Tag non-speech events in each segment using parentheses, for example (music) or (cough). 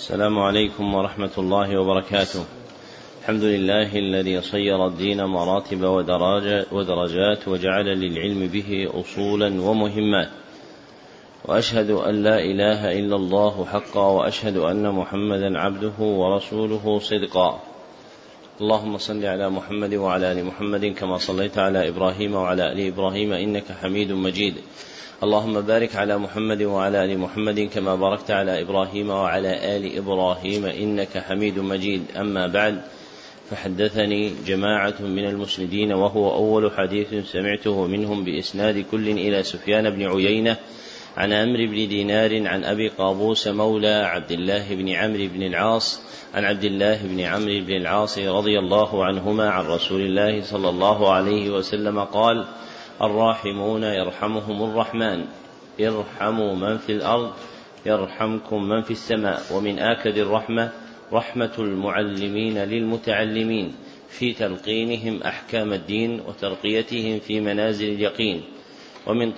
السلام عليكم ورحمة الله وبركاته. الحمد لله الذي صير الدين مراتب ودرجات وجعل للعلم به أصولا ومهمات. وأشهد أن لا إله إلا الله حقا وأشهد أن محمدا عبده ورسوله صدقا. اللهم صل على محمد وعلى آل محمد كما صليت على إبراهيم وعلى آل إبراهيم إنك حميد مجيد. اللهم بارك على محمد وعلى آل محمد كما باركت على إبراهيم وعلى آل إبراهيم إنك حميد مجيد. أما بعد فحدثني جماعة من المسندين وهو أول حديث سمعته منهم بإسناد كل إلى سفيان بن عيينة عن عمرو بن دينار عن أبي قابوس مولى عبد الله بن عمرو بن العاص عن عبد الله بن عمرو بن العاص رضي الله عنهما عن رسول الله صلى الله عليه وسلم قال الراحمون يرحمهم الرحمن ارحموا من في الأرض يرحمكم من في السماء ومن آكد الرحمة رحمة المعلمين للمتعلمين في تلقينهم أحكام الدين وترقيتهم في منازل اليقين ومن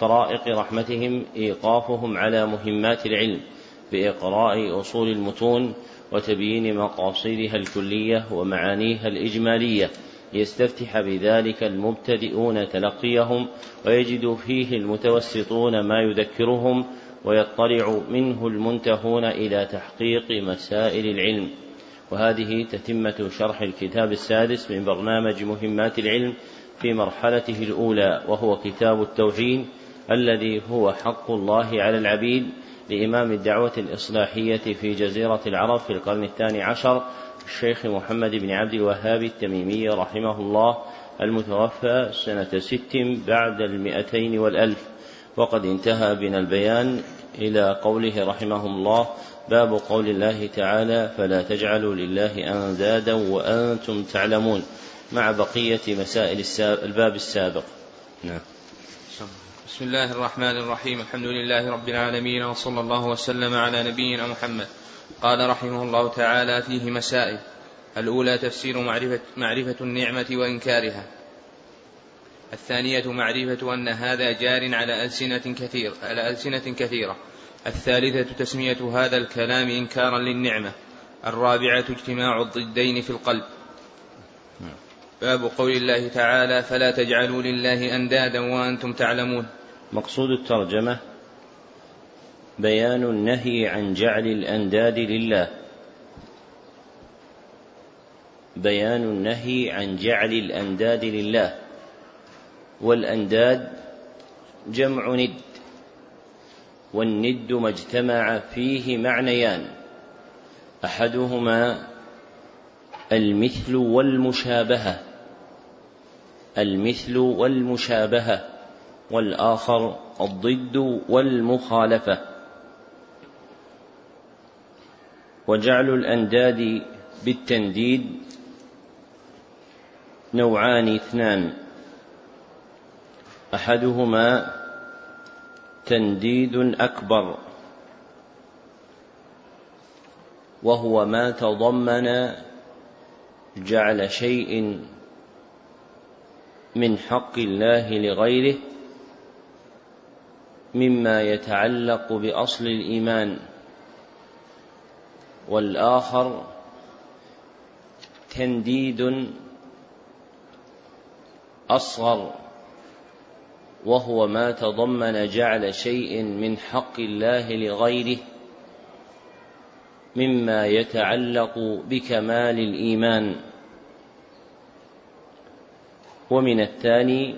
طرائق رحمتهم إيقافهم على مهمات العلم بإقراء أصول المتون وتبيين مقاصدها الكلية ومعانيها الإجمالية ليستفتح بذلك المبتدئون تلقيهم ويجد فيه المتوسطون ما يذكرهم ويطلع منه المنتهون إلى تحقيق مسائل العلم. وهذه تتمة شرح الكتاب السادس من برنامج مهمات العلم في مرحلته الأولى وهو كتاب التوحيد الذي هو حق الله على العبيد لإمام الدعوة الإصلاحية في جزيرة العرب في القرن الثاني عشر الشيخ محمد بن عبد الوهاب التميمي رحمه الله المتوفى سنة ست بعد المئتين والألف. وقد انتهى بنا البيان إلى قوله رحمه الله باب قول الله تعالى فلا تجعلوا لله أندادا وأنتم تعلمون. مع بقية مسائل الباب السابق. نعم. بسم الله الرحمن الرحيم. الحمد لله رب العالمين وصلى الله وسلم على نبينا محمد. قال رحمه الله تعالى فيه مسائل. الأولى تفسير معرفة, معرفة النعمة وإنكارها. الثانية معرفة أن هذا جار على ألسنة كثير على ألسنة كثيرة. الثالثة تسمية هذا الكلام إنكارا للنعمة. الرابعة اجتماع الضدين في القلب. باب قول الله تعالى فلا تجعلوا لله أندادا وأنتم تعلمون. مقصود الترجمة بيان النهي عن جعل الأنداد لله. بيان النهي عن جعل الأنداد لله. والأنداد جمع ند. والند ما اجتمع فيه معنيان. أحدهما المثل والمشابهة. المثل والمشابهة والآخر الضد والمخالفة. وجعل الأنداد بالتنديد نوعان اثنان. أحدهما تنديد أكبر وهو ما تضمن جعل شيء من حق الله لغيره مما يتعلق بأصل الإيمان والآخر تنديد أصغر وهو ما تضمن جعل شيء من حق الله لغيره مما يتعلق بكمال الإيمان. ومن الثاني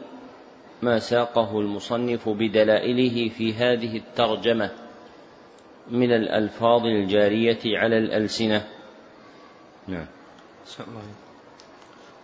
ما ساقه المصنف بدلائله في هذه الترجمة من الألفاظ الجارية على الألسنة. نعم.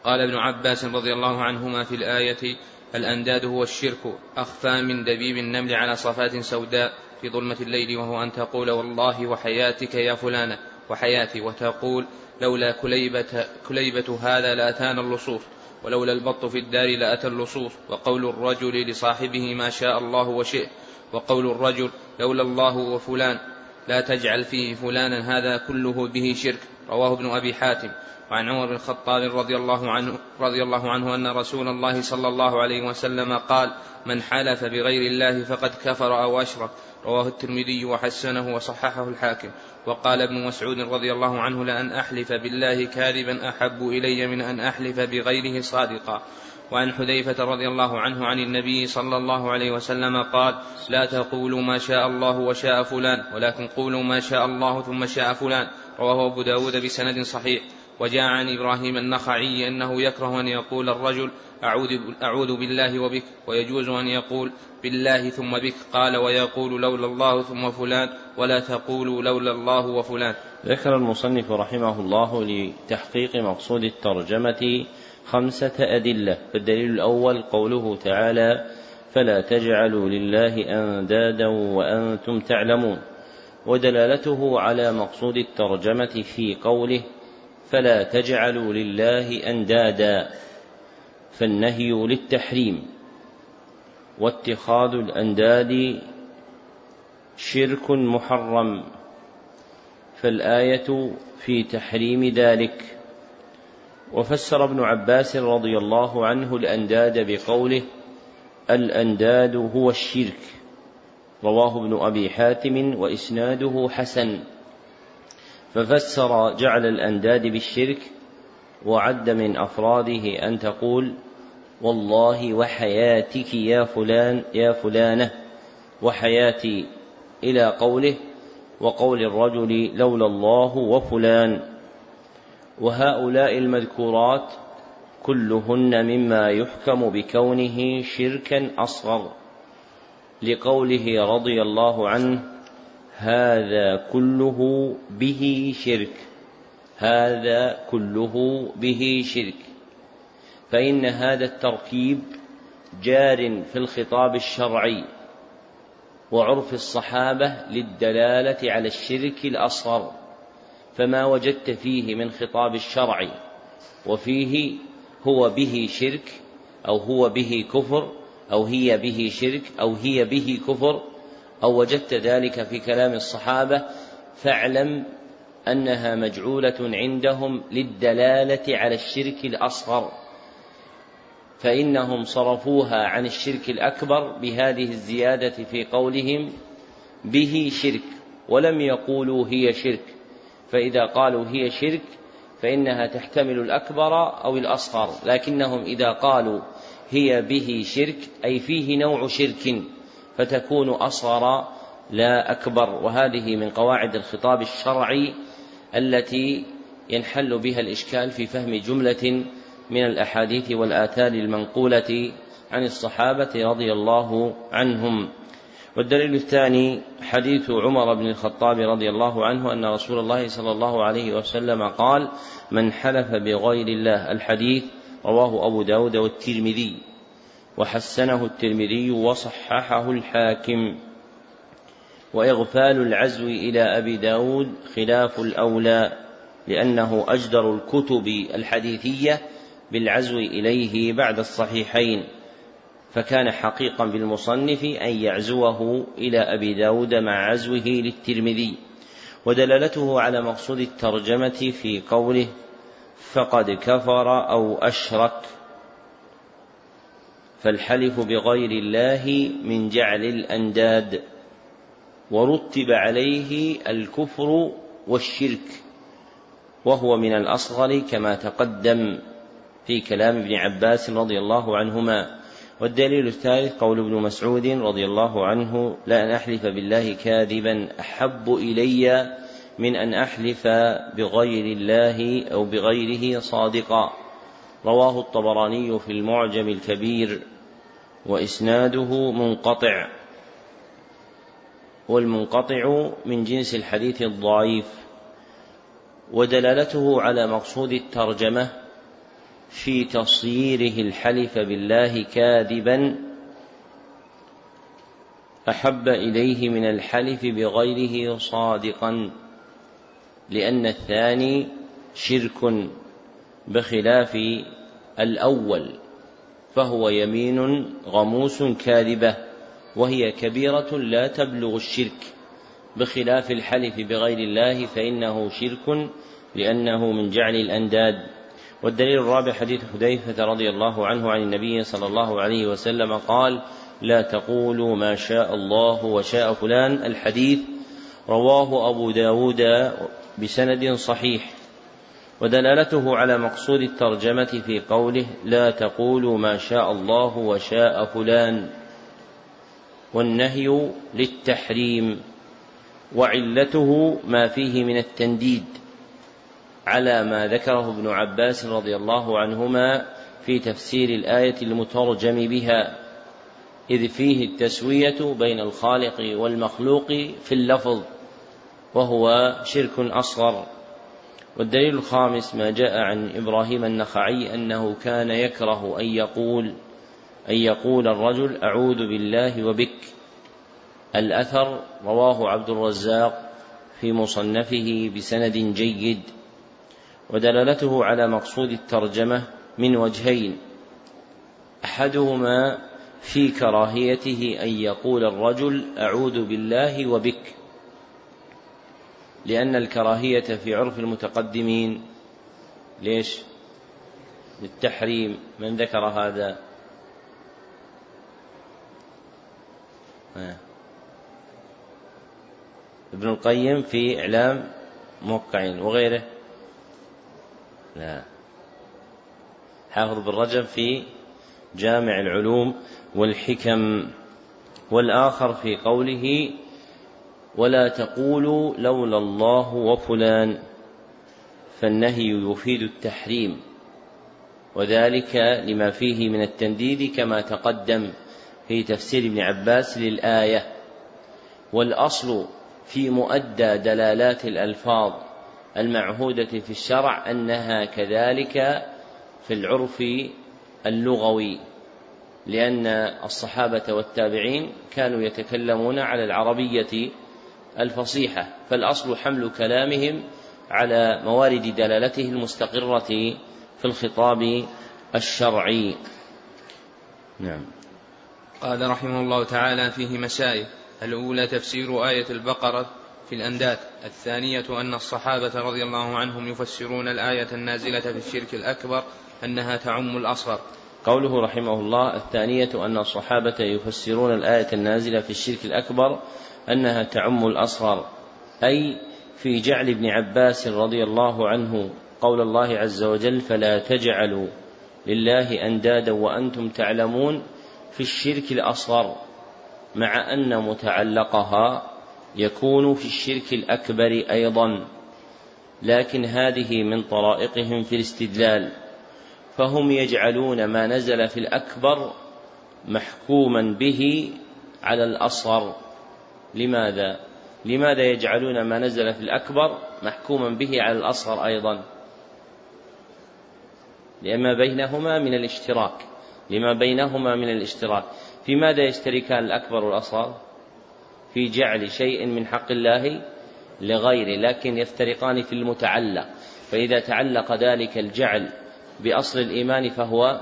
قال ابن عباس رضي الله عنهما في الآية الأنداد هو الشرك أخفى من دبيب النمل على صفات سوداء في ظلمة الليل وهو أن تقول والله وحياتك يا فلانة وحياتي. وتقول لولا كليبة, كليبة هذا لأتانا اللصوص. ولولا البط في الدار لأتى اللصوص. وقول الرجل لصاحبه ما شاء الله وشئ وقول الرجل لولا الله وفلان. لا تجعل فيه فلانا هذا كله به شرك. رواه ابن أبي حاتم. وعن عمر بن الخطاب رضي الله عنه رضي الله عنه أن رسول الله صلى الله عليه وسلم قال من حلف بغير الله فقد كفر أو أشرك رواه الترمذي وحسنه وصححه الحاكم. وقال ابن مسعود رضي الله عنه لأن أحلف بالله كاذبا أحب إلي من أن أحلف بغيره صادقا. وعن حذيفة رضي الله عنه عن النبي صلى الله عليه وسلم قال لا تقولوا ما شاء الله وشاء فلان ولكن قولوا ما شاء الله ثم شاء فلان. رواه أبو داود بسند صحيح. وجاء عن إبراهيم النخعي أنه يكره أن يقول الرجل أعوذ, أعوذ بالله وبك ويجوز أن يقول بالله ثم بك قال ويقول لولا الله ثم فلان ولا تقولوا لولا الله وفلان. ذكر المصنف رحمه الله لتحقيق مقصود الترجمة خمسة أدلة. فالدليل الأول قوله تعالى فلا تجعلوا لله أندادا وأنتم تعلمون ودلالته على مقصود الترجمة في قوله فلا تجعلوا لله أندادا فالنهي للتحريم. واتخاذ الأنداد شرك محرم. فالآية في تحريم ذلك. وفسر ابن عباس رضي الله عنه الأنداد بقوله الأنداد هو الشرك. رواه ابن أبي حاتم وإسناده حسن. ففسر جعل الأنداد بالشرك وعد من أفراده أن تقول والله وحياتك يا فلان يا فلانة وحياتي إلى قوله وقول الرجل لولا الله وفلان. وهؤلاء المذكورات كلهن مما يحكم بكونه شركا أصغر لقوله رضي الله عنه هذا كله به شرك. هذا كله به شرك. فإن هذا التركيب جار في الخطاب الشرعي وعرف الصحابة للدلالة على الشرك الأصغر. فما وجدت فيه من خطاب الشرع وفيه هو به شرك أو هو به كفر أو هي به شرك أو هي به كفر أو وجدت ذلك في كلام الصحابة فاعلم أنها مجعولة عندهم للدلالة على الشرك الأصغر. فإنهم صرفوها عن الشرك الأكبر بهذه الزيادة في قولهم به شرك ولم يقولوا هي شرك. فإذا قالوا هي شرك فإنها تحتمل الأكبر أو الأصغر. لكنهم إذا قالوا هي به شرك أي فيه نوع شرك. فتكون أصغر لا أكبر. وهذه من قواعد الخطاب الشرعي التي ينحل بها الإشكال في فهم جملة من الأحاديث والآثار المنقولة عن الصحابة رضي الله عنهم. والدليل الثاني حديث عمر بن الخطاب رضي الله عنه أن رسول الله صلى الله عليه وسلم قال من حلف بغير الله. الحديث رواه أبو داود والترمذي. وحسنه الترمذي وصححه الحاكم. وإغفال العزو إلى أبي داود خلاف الأولى لأنه أجدر الكتب الحديثية بالعزو إليه بعد الصحيحين فكان حقيقا بالمصنف أن يعزوه إلى أبي داود مع عزوه للترمذي. ودلالته على مقصود الترجمة في قوله فقد كفر أو أشرك فالحلف بغير الله من جعل الأنداد ورتب عليه الكفر والشرك وهو من الأصغر كما تقدم في كلام ابن عباس رضي الله عنهما. والدليل الثالث قول ابن مسعود رضي الله عنه لا أن أحلف بالله كاذبا أحب إلي من أن أحلف بغير الله أو بغيره صادقا. رواه الطبراني في المعجم الكبير. وإسناده منقطع. والمنقطع من جنس الحديث الضعيف ودلالته على مقصود الترجمة في تصييره الحلف بالله كاذبا أحب إليه من الحلف بغيره صادقا لأن الثاني شرك بخلاف الأول. فهو يمين غموس كاذبة وهي كبيرة لا تبلغ الشرك. بخلاف الحلف بغير الله فإنه شرك لأنه من جعل الأنداد. والدليل الرابع حديث حذيفة رضي الله عنه عن النبي صلى الله عليه وسلم قال: لا تقولوا ما شاء الله وشاء فلان. الحديث رواه أبو داود بسند صحيح. ودلالته على مقصود الترجمة في قوله لا تقولوا ما شاء الله وشاء فلان والنهي للتحريم وعلته ما فيه من التنديد على ما ذكره ابن عباس رضي الله عنهما في تفسير الآية المترجم بها إذ فيه التسوية بين الخالق والمخلوق في اللفظ وهو شرك أصغر. والدليل الخامس ما جاء عن إبراهيم النخعي أنه كان يكره أن يقول أن يقول الرجل أعوذ بالله وبك. الأثر رواه عبد الرزاق في مصنفه بسند جيد ودلالته على مقصود الترجمة من وجهين. أحدهما في كراهيته أن يقول الرجل أعوذ بالله وبك. لأن الكراهية في عرف المتقدمين ليش؟ للتحريم من ذكر هذا؟ ابن القيم في إعلام موقعين وغيره لا حافظ بن رجب في جامع العلوم والحكم والآخر في قوله ولا تقولوا لولا الله وفلان فالنهي يفيد التحريم وذلك لما فيه من التنديد كما تقدم في تفسير ابن عباس للآية. والأصل في مؤدى دلالات الألفاظ المعهودة في الشرع أنها كذلك في العرف اللغوي لأن الصحابة والتابعين كانوا يتكلمون على العربية الفصيحة فالأصل حمل كلامهم على موارد دلالته المستقرة في الخطاب الشرعي. نعم. قال رحمه الله تعالى فيه مسائل الأولى تفسير آية البقرة في الأنداد الثانية أن الصحابة رضي الله عنهم يفسرون الآية النازلة في الشرك الأكبر أنها تعم الأصغر. قوله رحمه الله الثانية أن الصحابة يفسرون الآية النازلة في الشرك الأكبر أنها تعم الأصغر أي في جعل ابن عباس رضي الله عنه قول الله عز وجل فلا تجعلوا لله أندادا وأنتم تعلمون في الشرك الأصغر مع أن متعلقها يكون في الشرك الأكبر أيضا لكن هذه من طرائقهم في الاستدلال. فهم يجعلون ما نزل في الأكبر محكوما به على الأصغر. لماذا؟ لماذا يجعلون ما نزل في الأكبر محكوما به على الأصغر أيضا؟ لما بينهما من الاشتراك لما بينهما من الاشتراك في ماذا يشتركان الأكبر والأصغر؟ في جعل شيء من حق الله لغيره لكن يفترقان في المتعلق فإذا تعلق ذلك الجعل بأصل الإيمان فهو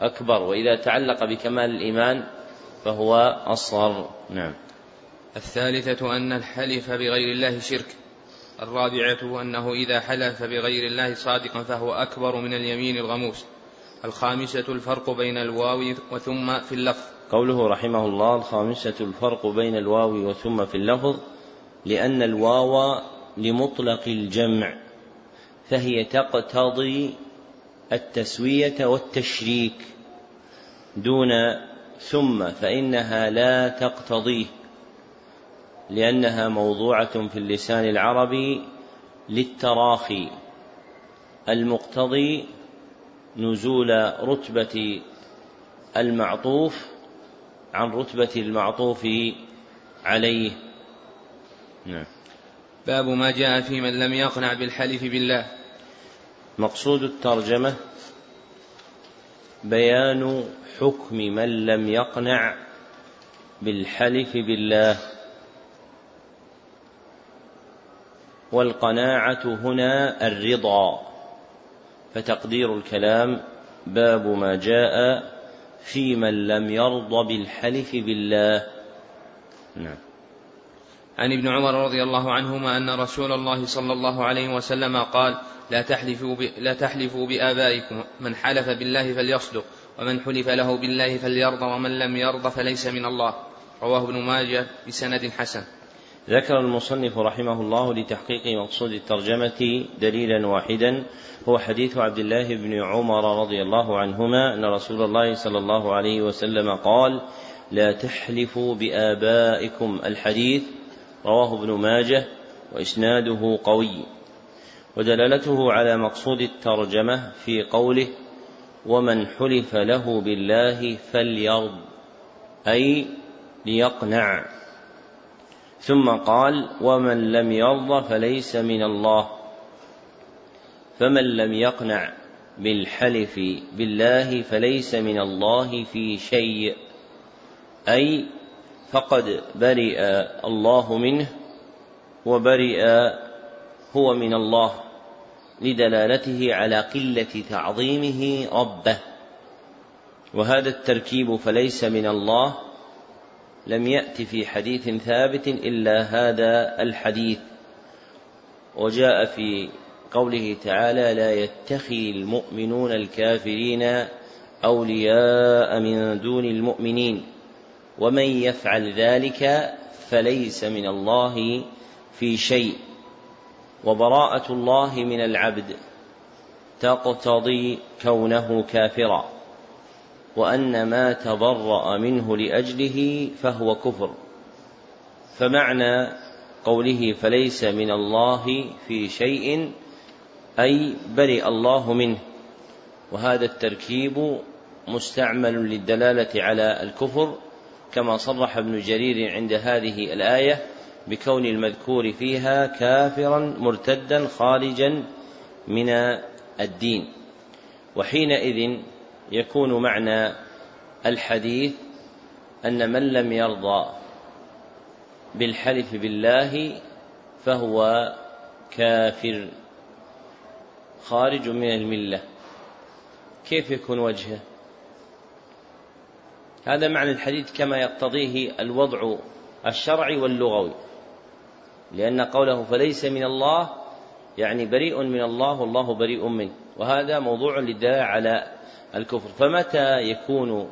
أكبر وإذا تعلق بكمال الإيمان فهو أصغر نعم الثالثة أن الحلف بغير الله شرك. الرابعة أنه إذا حلف بغير الله صادقا فهو أكبر من اليمين الغموس. الخامسة الفرق بين الواو وثم في اللفظ. قوله رحمه الله الخامسة الفرق بين الواو وثم في اللفظ لأن الواو لمطلق الجمع فهي تقتضي التسوية والتشريك دون ثم فإنها لا تقتضيه. لأنها موضوعة في اللسان العربي للتراخي المقتضي نزول رتبة المعطوف عن رتبة المعطوف عليه. نعم. باب ما جاء في من لم يقنع بالحلف بالله. مقصود الترجمة بيان حكم من لم يقنع بالحلف بالله. والقناعة هنا الرضا. فتقدير الكلام باب ما جاء في من لم يرض بالحلف بالله. نعم. عن ابن عمر رضي الله عنهما أن رسول الله صلى الله عليه وسلم قال لا تحلفوا لا تحلفوا بآبائكم من حلف بالله فليصدق ومن حلف له بالله فليرضى ومن لم يرضى فليس من الله. رواه ابن ماجه بسند حسن. ذكر المصنف رحمه الله لتحقيق مقصود الترجمة دليلا واحدا هو حديث عبد الله بن عمر رضي الله عنهما أن رسول الله صلى الله عليه وسلم قال لا تحلفوا بآبائكم. الحديث رواه ابن ماجه وإسناده قوي. ودلالته على مقصود الترجمة في قوله ومن حلف له بالله فليرض أي ليقنع ثم قال ومن لم يرض فليس من الله. فمن لم يقنع بالحلف بالله فليس من الله في شيء. أي فقد برئ الله منه وبرئ هو من الله لدلالته على قلة تعظيمه ربه. وهذا التركيب فليس من الله لم يأت في حديث ثابت إلا هذا الحديث. وجاء في قوله تعالى لا يتخذ المؤمنون الكافرين أولياء من دون المؤمنين ومن يفعل ذلك فليس من الله في شيء. وبراءة الله من العبد تقتضي كونه كافرا. وأن ما تبرأ منه لأجله فهو كفر. فمعنى قوله فليس من الله في شيء أي برئ الله منه. وهذا التركيب مستعمل للدلالة على الكفر كما صرح ابن جرير عند هذه الآية بكون المذكور فيها كافرا مرتدا خارجا من الدين. وحينئذ يكون معنى الحديث أن من لم يرضى بالحلف بالله فهو كافر خارج من الملة. كيف يكون وجهه؟ هذا معنى الحديث كما يقتضيه الوضع الشرعي واللغوي لأن قوله فليس من الله يعني بريء من الله والله بريء منه وهذا موضوع للدلالة على الكفر. فمتى يكون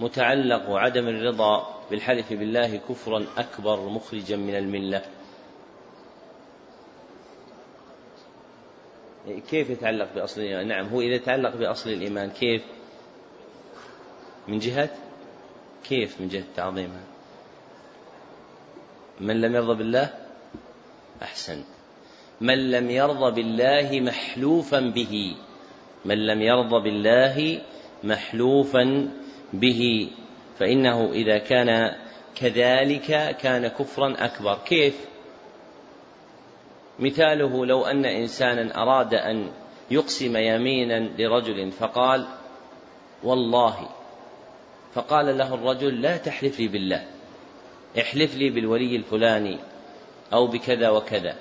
متعلق عدم الرضا بالحلف بالله كفرا أكبر مخرجا من الملة؟ كيف يتعلق بأصل الإيمان؟ نعم هو إذا تعلق بأصل الإيمان كيف؟ من جهة؟ كيف من جهة تعظيمها من لم يرضى بالله؟ أحسن. من لم يرضى بالله محلوفا به. من لم يرضى بالله محلوفا به فإنه إذا كان كذلك كان كفرا أكبر. كيف؟ مثاله لو أن إنسانا أراد أن يقسم يمينا لرجل فقال والله فقال له الرجل لا تحلف لي بالله احلف لي بالولي الفلاني أو بكذا وكذا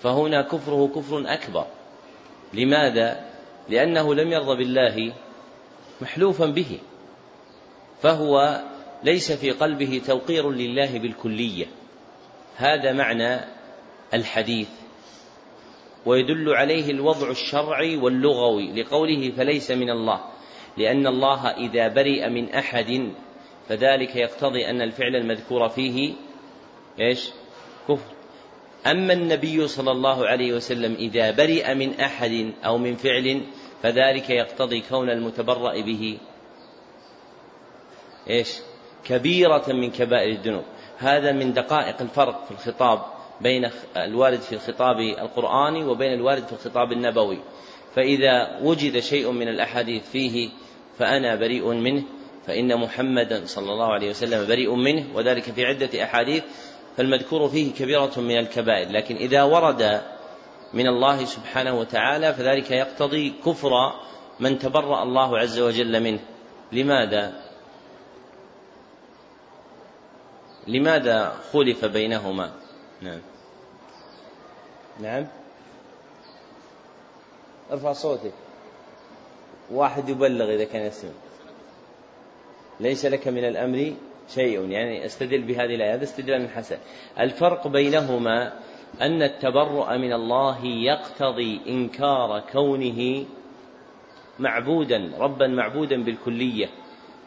فهنا كفره كفر أكبر. لماذا؟ لأنه لم يرضى بالله محلوفا به فهو ليس في قلبه توقير لله بالكلية. هذا معنى الحديث. ويدل عليه الوضع الشرعي واللغوي لقوله فليس من الله لأن الله إذا برئ من أحد فذلك يقتضي أن الفعل المذكور فيه إيش؟ كفر. أما النبي صلى الله عليه وسلم إذا برئ من أحد أو من فعل فذلك يقتضي كون المتبرأ به. إيش؟ كبيرة من كبائر الذنوب. هذا من دقائق الفرق في الخطاب بين الوارد في الخطاب القرآني وبين الوارد في الخطاب النبوي. فإذا وجد شيء من الأحاديث فيه فأنا بريء منه فإن محمدا صلى الله عليه وسلم بريء منه وذلك في عدة أحاديث فالمذكور فيه كبيرة من الكبائر. لكن إذا ورد من الله سبحانه وتعالى فذلك يقتضي كفر من تبرأ الله عز وجل منه. لماذا؟ لماذا خلف بينهما؟ نعم. نعم. ارفع صوتك. واحد يبلغ إذا كان يسمع. ليس لك من الأمر شيء يعني أستدل بهذه الآية. هذا استدلال حسن. الفرق بينهما أن التبرؤ من الله يقتضي إنكار كونه معبودا ربا معبودا بالكلية.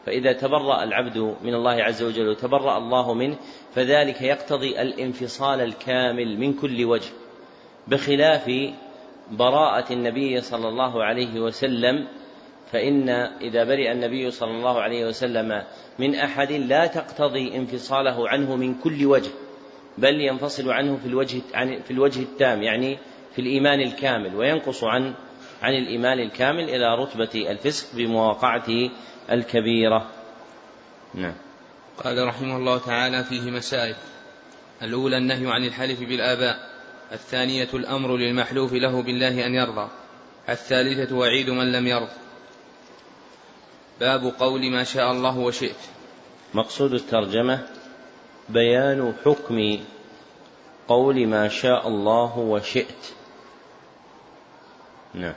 فإذا تبرأ العبد من الله عز وجل وتبرأ الله منه فذلك يقتضي الانفصال الكامل من كل وجه بخلاف براءة النبي صلى الله عليه وسلم. فإن إذا برئ النبي صلى الله عليه وسلم من أحد لا تقتضي انفصاله عنه من كل وجه. بل ينفصل عنه في الوجه في الوجه التام يعني في الإيمان الكامل وينقص عن عن الإيمان الكامل إلى رتبة الفسق بمواقعته الكبيرة. نعم. قال رحمه الله تعالى فيه مسائل. الأولى النهي عن الحلف بالآباء. الثانية الأمر للمحلوف له بالله أن يرضى. الثالثة وعيد من لم يرض. باب قول ما شاء الله وشئت. مقصود الترجمة بيان حكم قول ما شاء الله وشئت. نعم.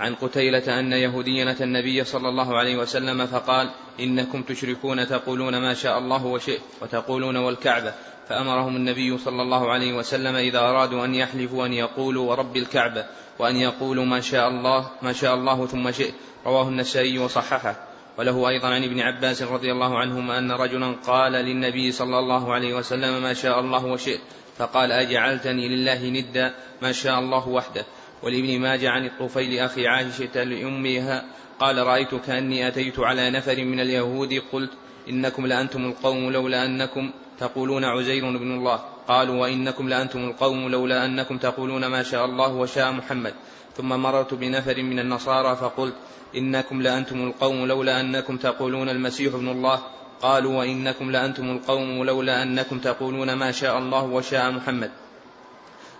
عن قتيلة أن يهوديا النبي صلى الله عليه وسلم فقال إنكم تشركون تقولون ما شاء الله وشئت وتقولون والكعبة. فأمرهم النبي صلى الله عليه وسلم إذا أرادوا أن يحلفوا أن يقولوا ورب الكعبة وأن يقولوا ما شاء الله ما شاء الله ثم شئت. رواه النسائي وصححه. وله أيضا عن ابن عباس رضي الله عنهما أن رجلا قال للنبي صلى الله عليه وسلم ما شاء الله وشئت فقال أجعلتني لله ندا ما شاء الله وحده. ولابن ماجه عن الطفيل أخي عائشة لأمها قال رأيت كأني أتيت على نفر من اليهود قلت إنكم لأنتم القوم لولا أنكم تقولون عزير بن الله. قالوا وإنكم لأنتم القوم لولا أنكم تقولون ما شاء الله وشاء محمد. ثم مررت بنفر من النصارى فقلت إنكم لأنتم القوم لولا أنكم تقولون المسيح ابن الله. قالوا وإنكم لأنتم القوم لولا أنكم تقولون ما شاء الله وشاء محمد.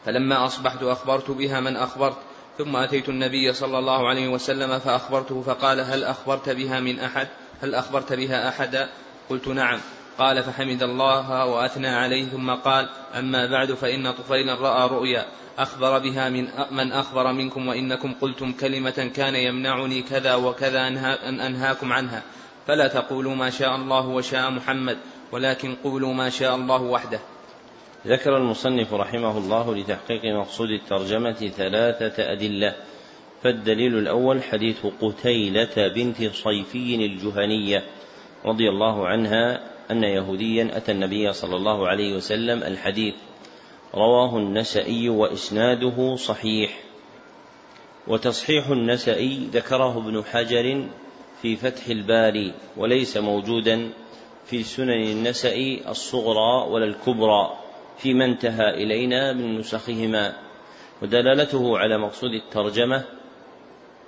فلما أصبحت أخبرت بها من أخبرت. ثم أتيت النبي صلى الله عليه وسلم فأخبرته فقال هل أخبرت بها من أحد؟ هل أخبرت بها أحدا؟ قلت نعم. قال فحمد الله وأثنى عليه ثم قال أما بعد فإن طفيلا رأى رؤيا أخبر بها من من أخبر منكم وإنكم قلتم كلمة كان يمنعني كذا وكذا أن أنهاكم عنها فلا تقولوا ما شاء الله وشاء محمد ولكن قولوا ما شاء الله وحده. ذكر المصنف رحمه الله لتحقيق مقصود الترجمة ثلاثة أدلة فالدليل الأول حديث قتيلة بنت صيفي الجهنية رضي الله عنها أن يهوديا أتى النبي صلى الله عليه وسلم الحديث. رواه النسائي وإسناده صحيح. وتصحيح النسائي ذكره ابن حجر في فتح الباري وليس موجودا في سنن النسائي الصغرى ولا الكبرى فيما انتهى إلينا من نسخهما. ودلالته على مقصود الترجمة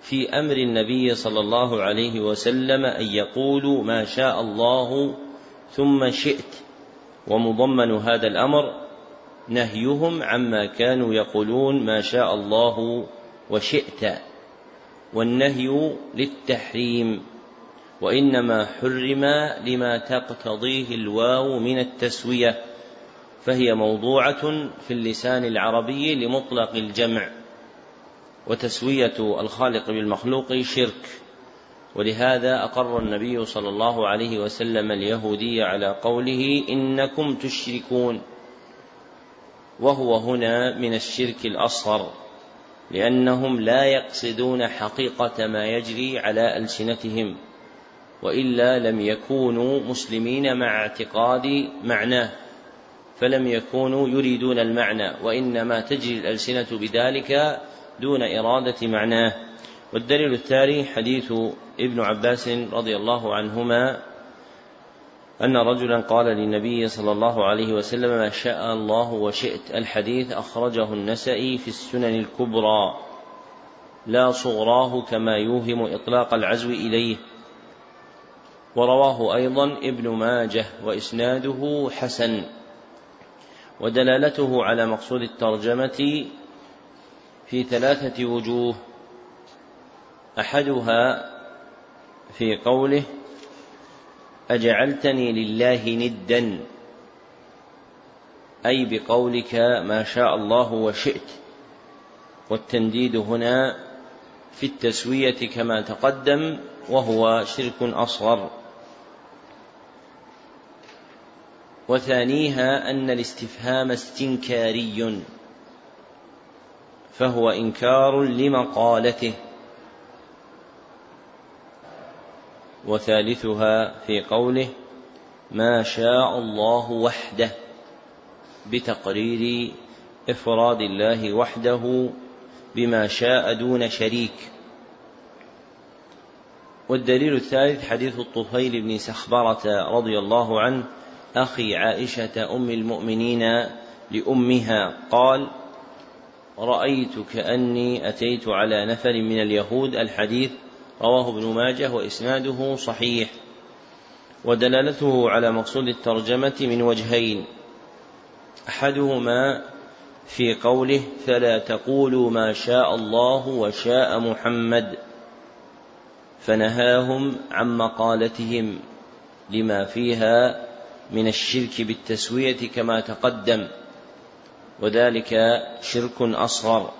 في أمر النبي صلى الله عليه وسلم أن يقولوا ما شاء الله ثم شئت ومضمن هذا الأمر نهيهم عما كانوا يقولون ما شاء الله وشئت. والنهي للتحريم وإنما حرم لما تقتضيه الواو من التسوية فهي موضوعة في اللسان العربي لمطلق الجمع وتسوية الخالق بالمخلوق شرك. ولهذا أقر النبي صلى الله عليه وسلم اليهودي على قوله إنكم تشركون وهو هنا من الشرك الأصغر لأنهم لا يقصدون حقيقة ما يجري على ألسنتهم وإلا لم يكونوا مسلمين مع اعتقاد معناه فلم يكونوا يريدون المعنى وإنما تجري الألسنة بذلك دون إرادة معناه. والدليل الثاني حديث ابن عباس رضي الله عنهما أن رجلا قال للنبي صلى الله عليه وسلم ما شاء الله وشئت. الحديث أخرجه النسائي في السنن الكبرى. لا صغراه كما يوهم إطلاق العزو إليه. ورواه أيضا ابن ماجه وإسناده حسن. ودلالته على مقصود الترجمة في ثلاثة وجوه. أحدها في قوله أجعلتني لله ندا أي بقولك ما شاء الله وشئت. والتنديد هنا في التسوية كما تقدم وهو شرك أصغر. وثانيها أن الاستفهام استنكاري فهو إنكار لمقالته. وثالثها في قوله ما شاء الله وحده بتقرير إفراد الله وحده بما شاء دون شريك. والدليل الثالث حديث الطفيل بن سخبرة رضي الله عنه أخي عائشة أم المؤمنين لأمها قال رأيت كأني أتيت على نفر من اليهود الحديث رواه ابن ماجه وإسناده صحيح. ودلالته على مقصود الترجمة من وجهين. أحدهما في قوله فلا تقولوا ما شاء الله وشاء محمد. فنهاهم عن مقالتهم لما فيها من الشرك بالتسوية كما تقدم. وذلك شرك أصغر.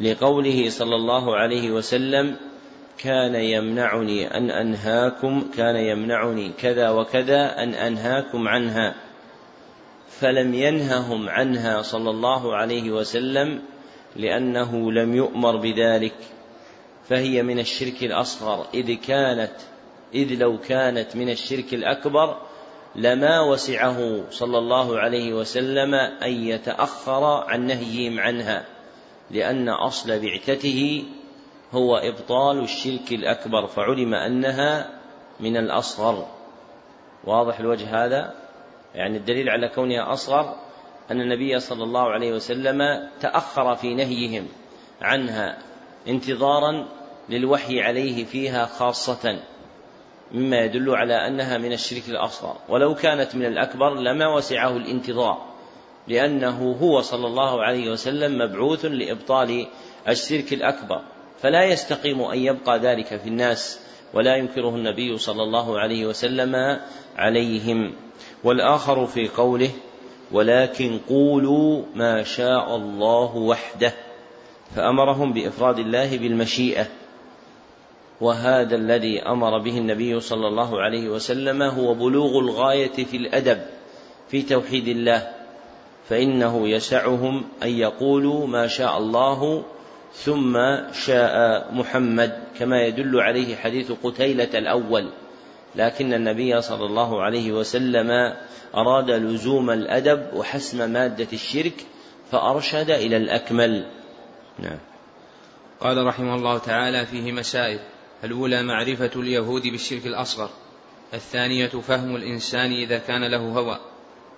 لقوله صلى الله عليه وسلم كان يمنعني أن أنهاكم كان يمنعني كذا وكذا أن أنهاكم عنها. فلم ينههم عنها صلى الله عليه وسلم لأنه لم يؤمر بذلك. فهي من الشرك الأصغر. إذ كانت إذ لو كانت من الشرك الأكبر لما وسعه صلى الله عليه وسلم أن يتأخر عن نهيهم عنها لأن أصل بعثته هو إبطال الشرك الأكبر فعلم أنها من الأصغر. واضح الوجه هذا؟ يعني الدليل على كونها أصغر أن النبي صلى الله عليه وسلم تأخر في نهيهم عنها انتظارا للوحي عليه فيها خاصة مما يدل على أنها من الشرك الأصغر. ولو كانت من الأكبر لما وسعه الانتظار لأنه هو صلى الله عليه وسلم مبعوث لإبطال الشرك الأكبر. فلا يستقيم أن يبقى ذلك في الناس ولا ينكره النبي صلى الله عليه وسلم عليهم. والآخر في قوله ولكن قولوا ما شاء الله وحده فأمرهم بإفراد الله بالمشيئة وهذا الذي أمر به النبي صلى الله عليه وسلم هو بلوغ الغاية في الأدب في توحيد الله فإنه يسعهم أن يقولوا ما شاء الله ثم شاء محمد كما يدل عليه حديث قتيلة الأول لكن النبي صلى الله عليه وسلم أراد لزوم الأدب وحسم مادة الشرك فأرشد إلى الأكمل. نعم. قال رحمه الله تعالى فيه مسائل الأولى معرفة اليهود بالشرك الأصغر الثانية فهم الإنسان إذا كان له هوى.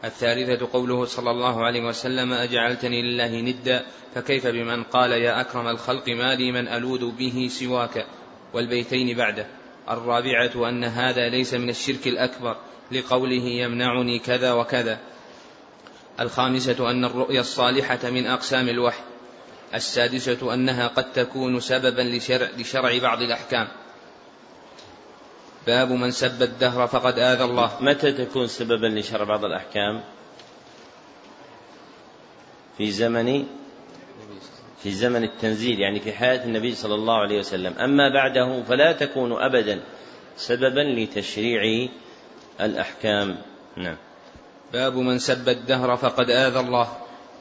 الثالثة قوله صلى الله عليه وسلم أجعلتني لله ندا فكيف بمن قال يا أكرم الخلق ما لي من ألوذ به سواك؟ والبيتين بعده. الرابعة أن هذا ليس من الشرك الأكبر لقوله يمنعني كذا وكذا. الخامسة أن الرؤيا الصالحة من أقسام الوحي. السادسة أنها قد تكون سببا لشرع, لشرع بعض الأحكام. باب من سب الدهر فقد آذى الله. متى تكون سببا لشرع بعض الأحكام؟ في زمن في زمن التنزيل يعني في حياة النبي صلى الله عليه وسلم. أما بعده فلا تكون أبدا سببا لتشريع الأحكام. نعم. باب من سب الدهر فقد آذى الله.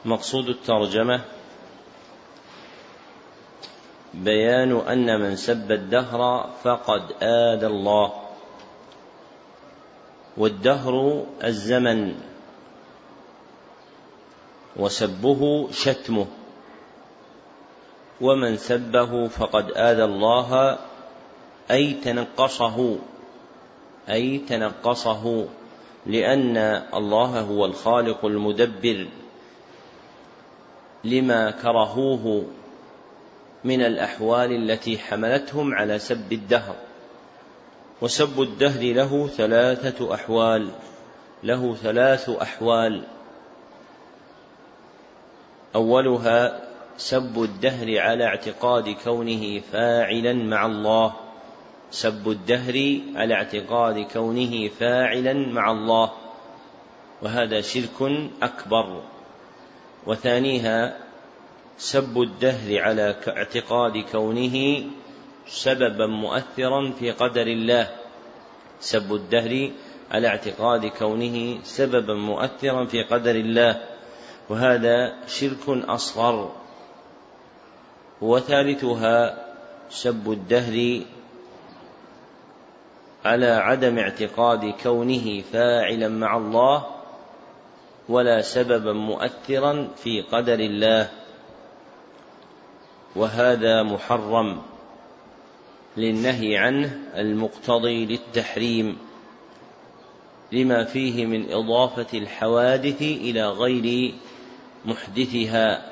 مقصود الترجمة بيان أن من سب الدهر فقد آذى الله. والدهر الزمن. وسبه شتمه. ومن سبه فقد آذى الله أي تنقصه. أي تنقصه. لأن الله هو الخالق المدبر. لما كرهوه. من الأحوال التي حملتهم على سب الدهر وسب الدهر له ثلاثة أحوال له ثلاث أحوال. أولها سب الدهر على اعتقاد كونه فاعلا مع الله. سب الدهر على اعتقاد كونه فاعلا مع الله وهذا شرك أكبر. وثانيها سب الدهر على اعتقاد كونه سببا مؤثرا في قدر الله. سب الدهر على اعتقاد كونه سببا مؤثرا في قدر الله. وهذا شرك أصغر. وثالثها سب الدهر على عدم اعتقاد كونه فاعلا مع الله ولا سببا مؤثرا في قدر الله. وهذا محرم للنهي عنه المقتضي للتحريم لما فيه من إضافة الحوادث إلى غير محدثها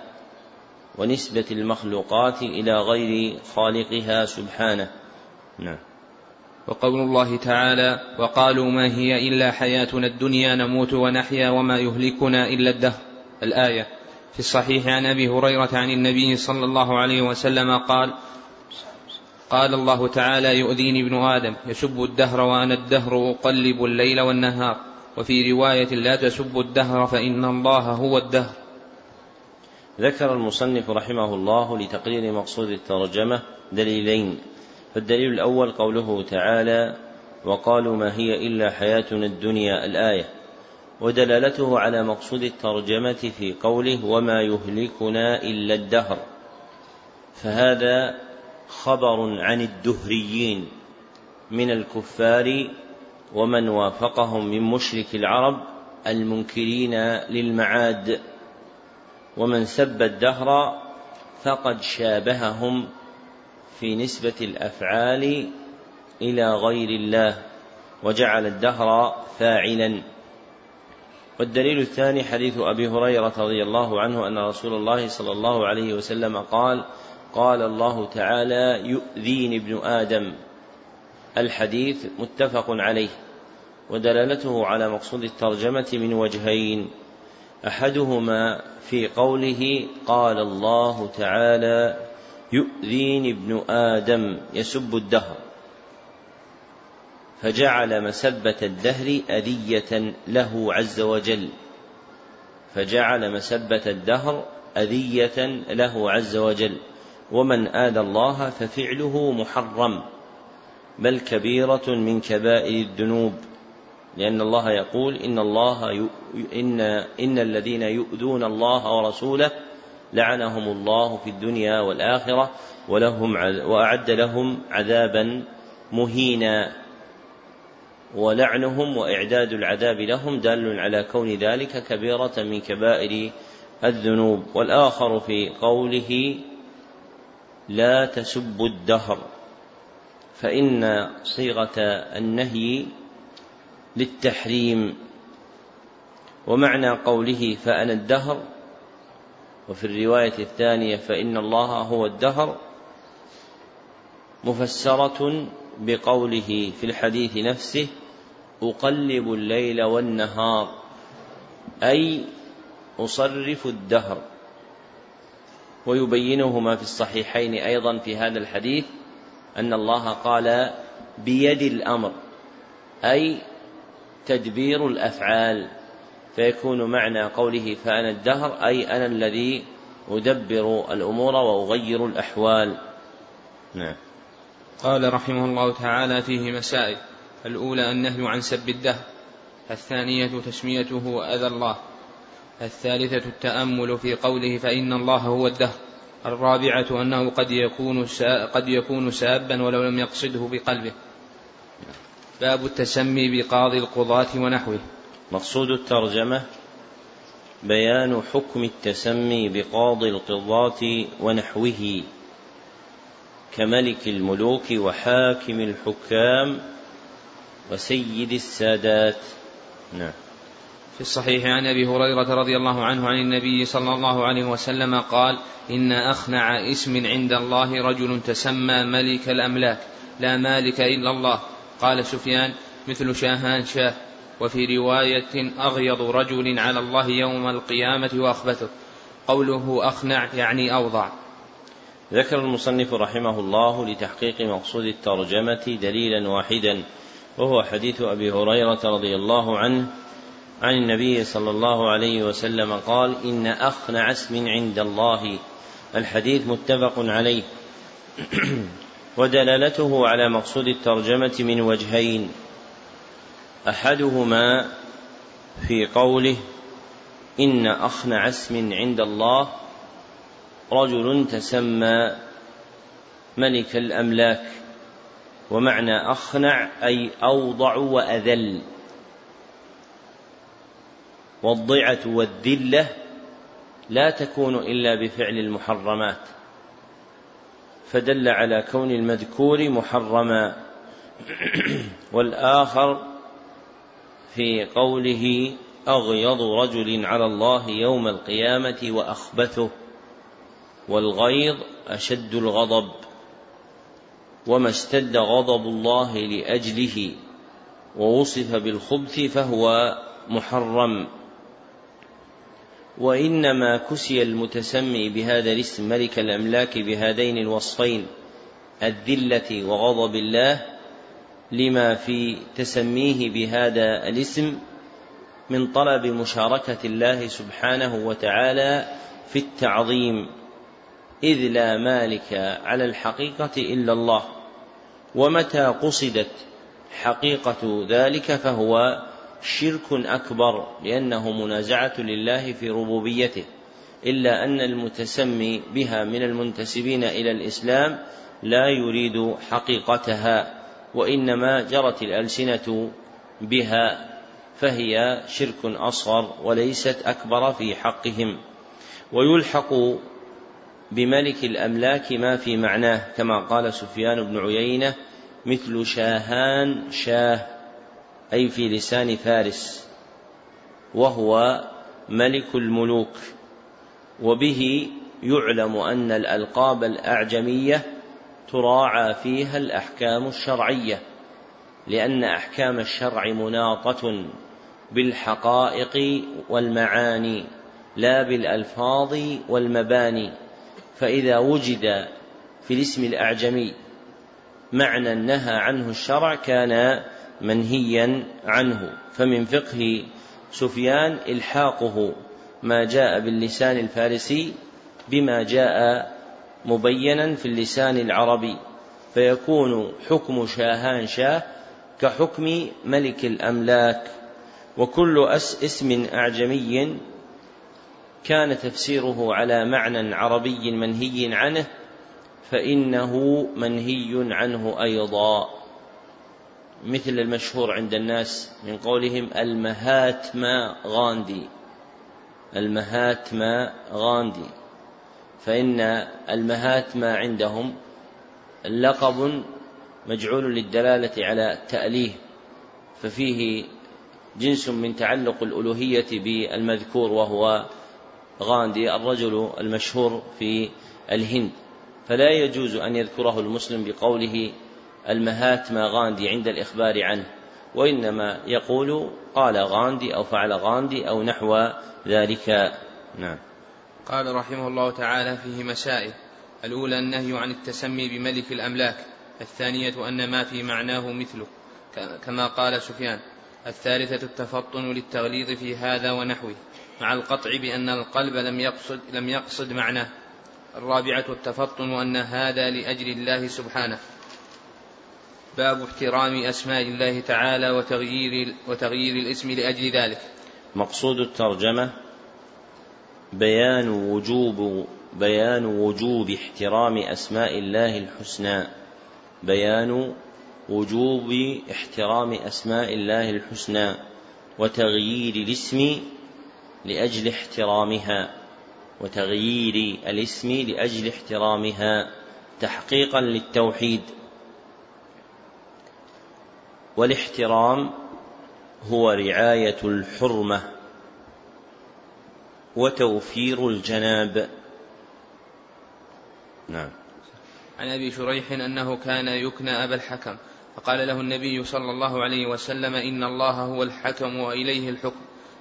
ونسبة المخلوقات إلى غير خالقها سبحانه. نعم. وقول الله تعالى وقالوا ما هي إلا حياتنا الدنيا نموت ونحيا وما يهلكنا إلا الدهر. الآية في الصحيح عن أبي هريرة عن النبي صلى الله عليه وسلم قال قال الله تعالى يؤذيني ابن آدم يسب الدهر وأنا الدهر أقلب الليل والنهار. وفي رواية لا تسبوا الدهر فإن الله هو الدهر. ذكر المصنف رحمه الله لتقرير مقصود الترجمة دليلين. فالدليل الأول قوله تعالى وقالوا ما هي إلا حياتنا الدنيا الآية. ودلالته على مقصود الترجمة في قوله وما يهلكنا إلا الدهر. فهذا خبر عن الدهريين من الكفار ومن وافقهم من مشرك العرب المنكرين للمعاد. ومن سب الدهر فقد شابههم في نسبة الأفعال إلى غير الله وجعل الدهر فاعلا. والدليل الثاني حديث أبي هريرة رضي الله عنه أن رسول الله صلى الله عليه وسلم قال قال الله تعالى يؤذيني ابن آدم. الحديث متفق عليه ودلالته على مقصود الترجمة من وجهين. أحدهما في قوله قال الله تعالى يؤذيني ابن آدم. يسب الدهر. فجعل مسبة الدهر أذية له عز وجل. فجعل مسبة الدهر أذية له عز وجل. ومن آذى الله ففعله محرم. بل كبيرة من كبائر الذنوب. لأن الله يقول إن الله ي... إن إن الذين يؤذون الله ورسوله لعنهم الله في الدنيا والآخرة ولهم وأعد لهم عذابا مهينا. ولعنهم وإعداد العذاب لهم دال على كون ذلك كبيرة من كبائر الذنوب. والآخر في قوله لا تسبوا الدهر فإن صيغة النهي للتحريم. ومعنى قوله فأنا الدهر وفي الرواية الثانية فإن الله هو الدهر مفسرة بقوله في الحديث نفسه أقلب الليل والنهار أي أصرف الدهر. ويبينه ما في الصحيحين أيضا في هذا الحديث أن الله قال بيد الأمر أي تدبير الأفعال. فيكون معنى قوله فأنا الدهر أي أنا الذي أدبر الأمور وأغير الأحوال. نعم. قال رحمه الله تعالى فيه مسائل. الأولى النهي عن سب الدهر. الثانية تسميته أذى الله. الثالثة التأمل في قوله فإن الله هو الدهر. الرابعة أنه قد يكون قد يكون سابا ولو لم يقصده بقلبه. باب التسمي بقاضي القضاة ونحوه. مقصود الترجمة بيان حكم التسمي بقاضي القضاة ونحوه. كملك الملوك وحاكم الحكام وسيد السادات. نعم. في الصحيح عن أبي هريرة رضي الله عنه عن النبي صلى الله عليه وسلم قال إن أخنع اسم عند الله رجل تسمى ملك الأملاك لا مالك إلا الله. قال سفيان مثل شاهان شاه وفي رواية أغيض رجل على الله يوم القيامة وأخبثه. قوله أخنع يعني أوضع. ذكر المصنف رحمه الله لتحقيق مقصود الترجمة دليلا واحدا وهو حديث أبي هريرة رضي الله عنه عن النبي صلى الله عليه وسلم قال إن أخنع اسم عند الله. الحديث متفق عليه. (clears throat) ودلالته على مقصود الترجمة من وجهين. أحدهما في قوله إن اخنع اسم عند الله رجل تسمى ملك الأملاك ومعنى أخنع أي أوضع وأذل. والضعة والذلة لا تكون إلا بفعل المحرمات فدل على كون المذكور محرما. (clears throat) والآخر في قوله أغيض رجل على الله يوم القيامة وأخبثه. والغيظ أشد الغضب وما اشتد غضب الله لأجله ووصف بالخبث فهو محرم. وإنما كسي المتسمي بهذا الاسم ملك الأملاك بهذين الوصفين الذلة وغضب الله لما في تسميه بهذا الاسم من طلب مشاركة الله سبحانه وتعالى في التعظيم. إذ لا مالك على الحقيقة إلا الله ومتى قصدت حقيقة ذلك فهو شرك أكبر لأنه منازعة لله في ربوبيته إلا أن المتسمي بها من المنتسبين إلى الإسلام لا يريد حقيقتها وإنما جرت الألسنة بها فهي شرك أصغر وليست أكبر في حقهم ويلحق بملك الأملاك ما في معناه كما قال سفيان بن عيينة مثل شاهان شاه أي في لسان فارس وهو ملك الملوك وبه يعلم أن الألقاب الأعجمية تراعى فيها الأحكام الشرعية لأن أحكام الشرع مناطة بالحقائق والمعاني لا بالألفاظ والمباني. فإذا وجد في الاسم الأعجمي معنى نهى عنه الشرع كان منهيا عنه فمن فقه سفيان إلحاقه ما جاء باللسان الفارسي بما جاء مبينا في اللسان العربي فيكون حكم شاهان شاه كحكم ملك الأملاك وكل اسم أعجمي كان تفسيره على معنى عربي منهي عنه فإنه منهي عنه أيضا. مثل المشهور عند الناس من قولهم المهاتما غاندي. المهاتما غاندي. فإن المهاتما عندهم لقب مجعول للدلالة على التأليه ففيه جنس من تعلق الألوهية بالمذكور وهو غاندي الرجل المشهور في الهند. فلا يجوز أن يذكره المسلم بقوله المهاتما غاندي عند الإخبار عنه وإنما يقول قال غاندي أو فعل غاندي أو نحو ذلك. نعم. قال رحمه الله تعالى فيه مسائل. الأولى النهي عن التسمي بملك الأملاك. الثانية أن ما في معناه مثله كما قال سفيان. الثالثة التفطن للتغليظ في هذا ونحوه. مع القطع بأن القلب لم يقصد لم يقصد معناه. الرابعة التفطن أن هذا لأجل الله سبحانه. باب احترام أسماء الله تعالى وتغيير وتغيير الاسم لأجل ذلك. مقصود الترجمة بيان وجوب بيان وجوب احترام أسماء الله الحسنى. بيان وجوب احترام أسماء الله الحسنى وتغيير الاسم لأجل احترامها وتغيير الاسم لأجل احترامها تحقيقا للتوحيد. والاحترام هو رعاية الحرمة وتوفير الجناب. نعم. عن أبي شريح أنه كان يكنى أبا الحكم فقال له النبي صلى الله عليه وسلم إن الله هو الحكم وإليه الحكم.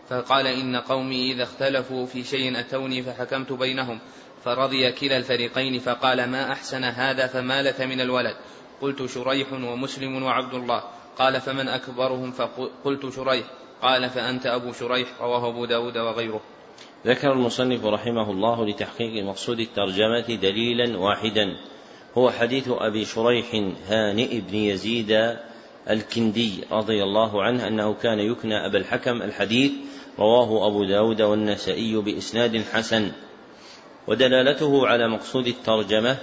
فقال إن قومي إذا اختلفوا في شيء أتوني فحكمت بينهم فرضي كلا الفريقين فقال ما أحسن هذا فما لك من الولد؟ قلت شريح ومسلم وعبد الله. قال فمن أكبرهم فقلت شريح. قال فأنت أبو شريح رواه أبو داود وغيره. ذكر المصنف رحمه الله لتحقيق مقصود الترجمة دليلا واحدا. هو حديث أبي شريح هانئ بن يزيد الكندي رضي الله عنه أنه كان يكنى أبا الحكم الحديث رواه أبو داود والنسائي بإسناد حسن ودلالته على مقصود الترجمة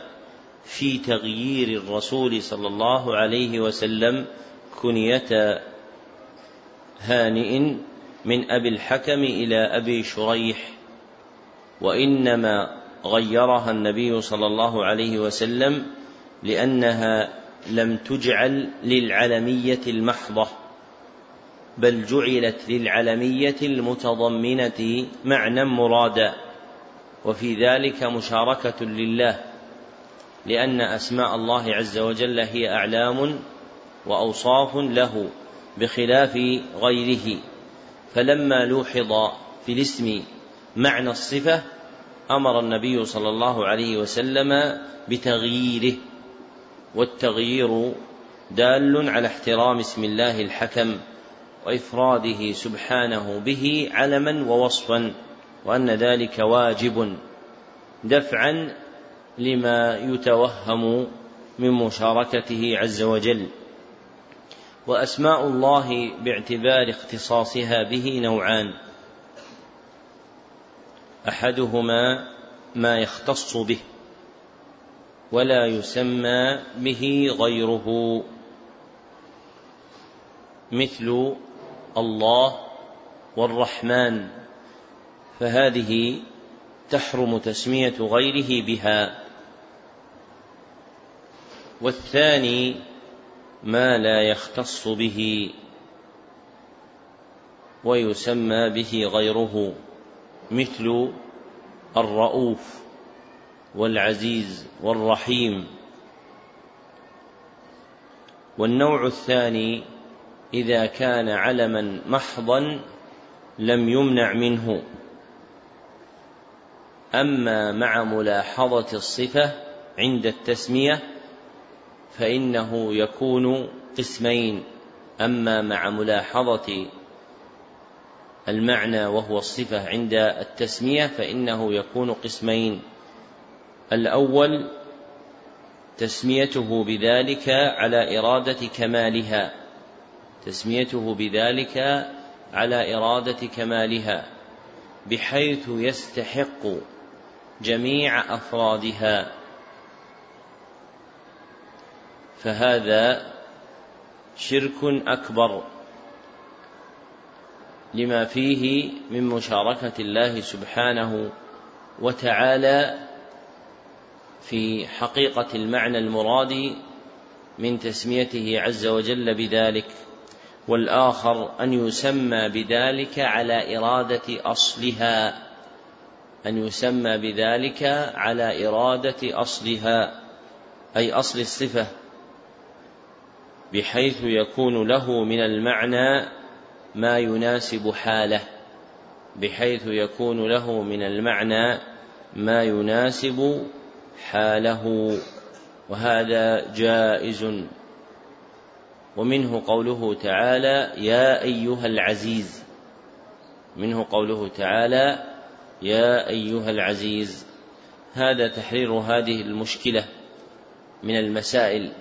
في تغيير الرسول صلى الله عليه وسلم كنية هانئ من أبي الحكم إلى أبي شريح وإنما غيرها النبي صلى الله عليه وسلم لأنها لم تجعل للعلمية المحضة. بل جعلت للعلمية المتضمنة معنى مرادا وفي ذلك مشاركة لله لأن أسماء الله عز وجل هي أعلام وأوصاف له بخلاف غيره. فلما لوحظ في الاسم معنى الصفة أمر النبي صلى الله عليه وسلم بتغييره والتغيير دال على احترام اسم الله الحكم. وإفراده سبحانه به علما ووصفا وأن ذلك واجب دفعا لما يتوهم من مشاركته عز وجل. وأسماء الله باعتبار اختصاصها به نوعان. أحدهما ما يختص به ولا يسمى به غيره. مثل الله والرحمن فهذه تحرم تسمية غيره بها. والثاني ما لا يختص به ويسمى به غيره مثل الرؤوف والعزيز والرحيم. والنوع الثاني إذا كان علما محضا لم يمنع منه. أما مع ملاحظة الصفة عند التسمية فإنه يكون قسمين. أما مع ملاحظة المعنى وهو الصفة عند التسمية فإنه يكون قسمين. الأول تسميته بذلك على إرادة كمالها. تسميته بذلك على إرادة كمالها بحيث يستحق جميع أفرادها. فهذا شرك أكبر لما فيه من مشاركة الله سبحانه وتعالى في حقيقة المعنى المراد من تسميته عز وجل بذلك. والآخر أن يسمى بذلك على إرادة أصلها. أن يسمى بذلك على إرادة أصلها أي أصل الصفة بحيث يكون له من المعنى ما يناسب حاله بحيث يكون له من المعنى ما يناسب حاله. وهذا جائز. ومنه قوله تعالى يا أيها العزيز. منه قوله تعالى يا أيها العزيز. هذا تحرير هذه المشكلة من المسائل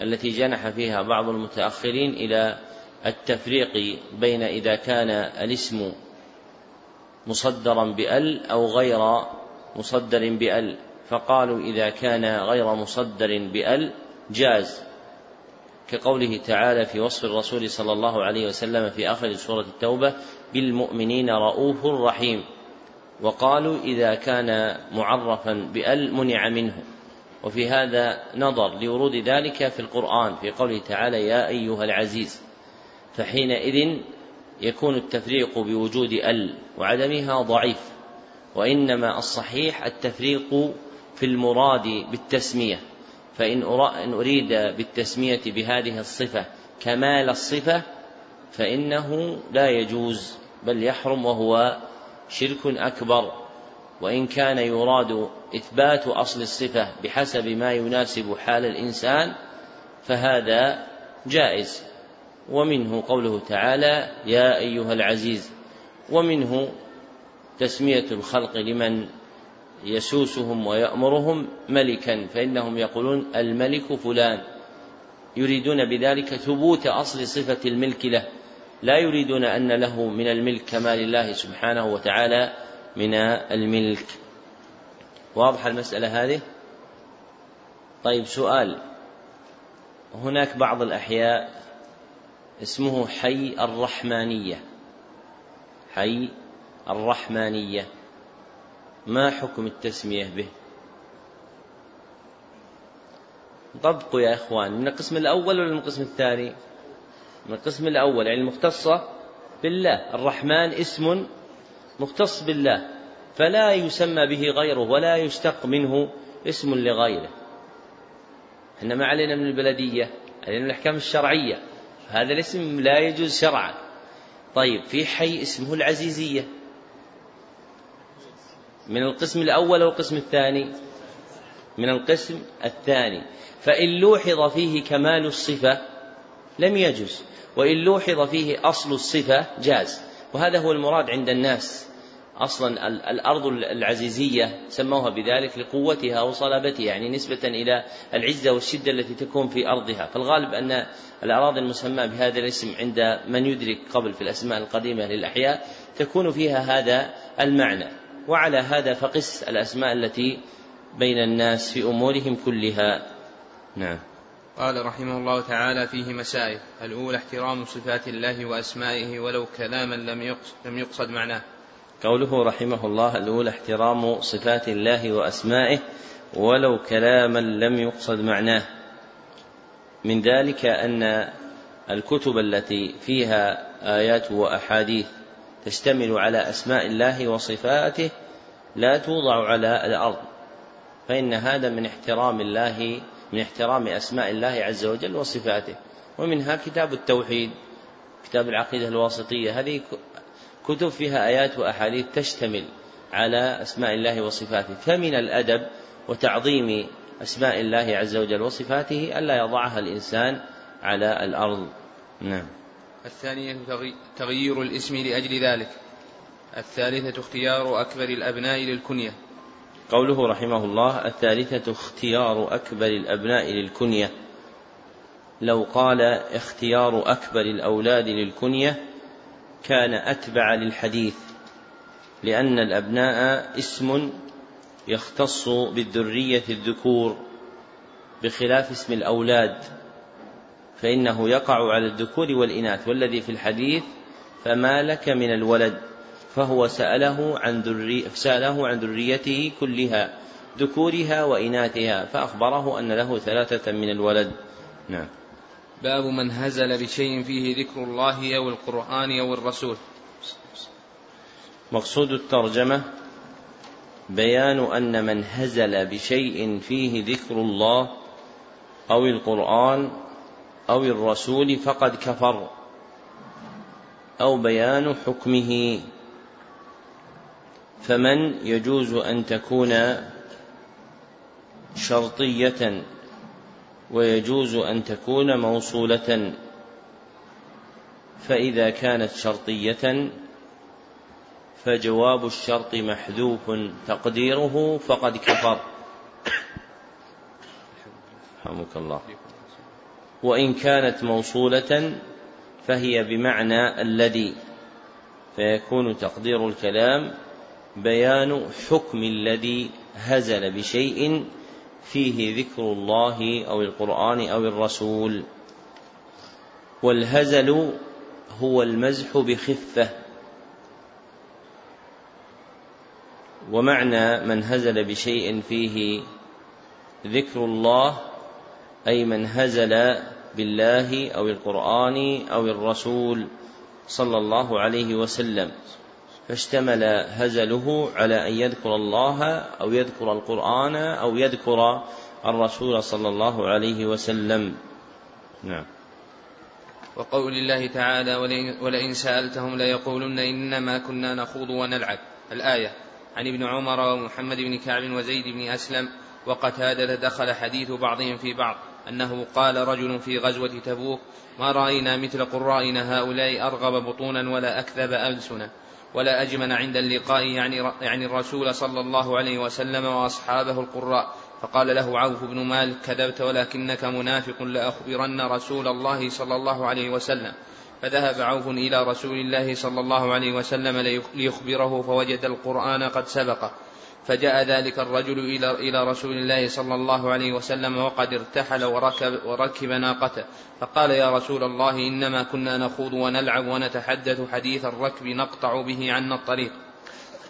التي جنح فيها بعض المتأخرين إلى التفريق بين إذا كان الاسم مصدرا بأل أو غير مصدر بأل. فقالوا إذا كان غير مصدر بأل جاز. كقوله تعالى في وصف الرسول صلى الله عليه وسلم في آخر سورة التوبة بالمؤمنين رؤوف رحيم. وقالوا إذا كان معرفا بأل منع منه. وفي هذا نظر لورود ذلك في القرآن في قوله تعالى يا أيها العزيز فحينئذ يكون التفريق بوجود أل وعدمها ضعيف. وإنما الصحيح التفريق في المراد بالتسمية. فإن أريد بالتسمية بهذه الصفة كمال الصفة فإنه لا يجوز بل يحرم وهو شرك أكبر. وإن كان يراد إثبات أصل الصفة بحسب ما يناسب حال الإنسان فهذا جائز. ومنه قوله تعالى يا أيها العزيز ومنه تسمية الخلق لمن يسوسهم ويأمرهم ملكا فإنهم يقولون الملك فلان. يريدون بذلك ثبوت أصل صفة الملك له. لا يريدون أن له من الملك كما لله سبحانه وتعالى من الملك. واضحة المسألة هذه؟ طيب سؤال. هناك بعض الأحياء اسمه حي الرحمانية. حي الرحمانية. ما حكم التسمية به؟ طبقوا يا إخوان من القسم الأول ولا من القسم الثاني؟ من القسم الأول يعني المختصة بالله الرحمن اسم مختص بالله فلا يسمى به غيره ولا يشتق منه اسم لغيره. إحنا ما علينا من البلدية علينا من الأحكام الشرعية هذا الاسم لا يجوز شرعا. طيب في حي اسمه العزيزية. من القسم الأول أو القسم الثاني؟ من القسم الثاني. فإن لوحظ فيه كمال الصفة لم يجز وإن لوحظ فيه أصل الصفة جاز وهذا هو المراد عند الناس. أصلا الأرض العزيزية سموها بذلك لقوتها وصلابتها يعني نسبة إلى العزة والشدة التي تكون في أرضها. فالغالب أن الأراضي المسماة بهذا الاسم عند من يدرك قبل في الأسماء القديمة للأحياء تكون فيها هذا المعنى. وعلى هذا فقس الأسماء التي بين الناس في أمورهم كلها. نعم. قال رحمه الله تعالى فيه مسائل. الأولى احترام صفات الله وأسمائه ولو كلاما لم يقصد, لم يقصد معناه. قوله رحمه الله الأولى احترام صفات الله وأسمائه ولو كلاما لم يقصد معناه. من ذلك أن الكتب التي فيها آيات وأحاديث تشتمل على أسماء الله وصفاته لا توضع على الأرض. فإن هذا من احترام الله من احترام أسماء الله عز وجل وصفاته. ومنها كتاب التوحيد كتاب العقيدة الواسطية. هذه كتب فيها آيات وأحاديث تشتمل على أسماء الله وصفاته. فمن الأدب وتعظيم أسماء الله عز وجل وصفاته ألا يضعها الإنسان على الأرض. نعم. الثانية تغيير الاسم لأجل ذلك. الثالثة اختيار أكبر الأبناء للكنية. قوله رحمه الله الثالثة اختيار أكبر الأبناء للكنية. لو قال اختيار أكبر الأولاد للكنية كان أتبع للحديث لأن الأبناء اسم يختص بالذرية الذكور بخلاف اسم الأولاد. فإنه يقع على الذكور والإناث والذي في الحديث فما لك من الولد؟ فهو سأله عن ذري سأله عن ذريته كلها ذكورها وإناثها فأخبره أن له ثلاثة من الولد. نعم. باب من هزل بشيء فيه ذكر الله أو القرآن أو الرسول. مقصود الترجمة بيان أن من هزل بشيء فيه ذكر الله أو القرآن أو الرسول فقد كفر أو بيان حكمه. فمن يجوز أن تكون شرطية ويجوز أن تكون موصولة؟ فإذا كانت شرطية فجواب الشرط محذوف تقديره فقد كفر. رحمك الله. وإن كانت موصولة فهي بمعنى الذي فيكون تقدير الكلام بيان حكم الذي هزل بشيء فيه ذكر الله أو القرآن أو الرسول. والهزل هو المزح بخفة. ومعنى من هزل بشيء فيه ذكر الله أي من هزل بالله أو القرآن أو الرسول صلى الله عليه وسلم. فاشتمل هزله على أن يذكر الله أو يذكر القرآن أو يذكر الرسول صلى الله عليه وسلم. نعم. وقول الله تعالى ولئن سألتهم ليقولن إنما كنا نخوض ونلعب. الآية عن ابن عمر ومحمد بن كعب وزيد بن أسلم وقتادة دخل حديث بعضهم في بعض. أنه قال رجل في غزوة تبوك ما رأينا مثل قرائنا هؤلاء أرغب بطونا ولا أكذب ألسنا ولا أجمن عند اللقاء يعني يعني الرسول صلى الله عليه وسلم وأصحابه القراء. فقال له عوف بن مالك كذبت ولكنك منافق لأخبرن رسول الله صلى الله عليه وسلم. فذهب عوف إلى رسول الله صلى الله عليه وسلم ليخبره فوجد القرآن قد سبقه. فجاء ذلك الرجل إلى إلى رسول الله صلى الله عليه وسلم وقد ارتحل وركب, وركب ناقته. فقال يا رسول الله إنما كنا نخوض ونلعب ونتحدث حديث الركب نقطع به عنا الطريق.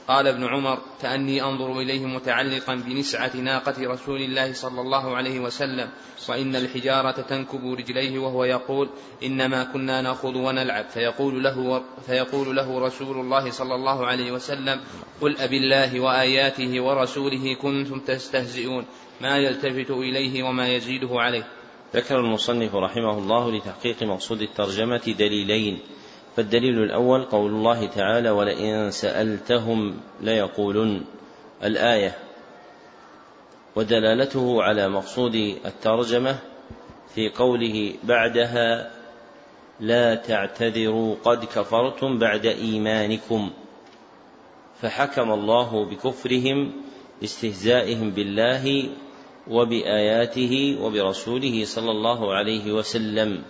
قال ابن عمر كأني أنظر إليه متعلقا بنسعة ناقة رسول الله صلى الله عليه وسلم وإن الحجارة تنكب رجليه وهو يقول إنما كنا نأخذ ونلعب. فيقول له, فيقول له رسول الله صلى الله عليه وسلم قل أب الله وآياته ورسوله كنتم تستهزئون ما يلتفت إليه وما يزيده عليه. ذكر المصنف رحمه الله لتحقيق مقصود الترجمة دليلين. فالدليل الأول قول الله تعالى ولئن سألتهم ليقولن. الآية ودلالته على مقصود الترجمة في قوله بعدها لا تعتذروا قد كفرتم بعد إيمانكم. فحكم الله بكفرهم استهزائهم بالله وبآياته وبرسوله صلى الله عليه وسلم.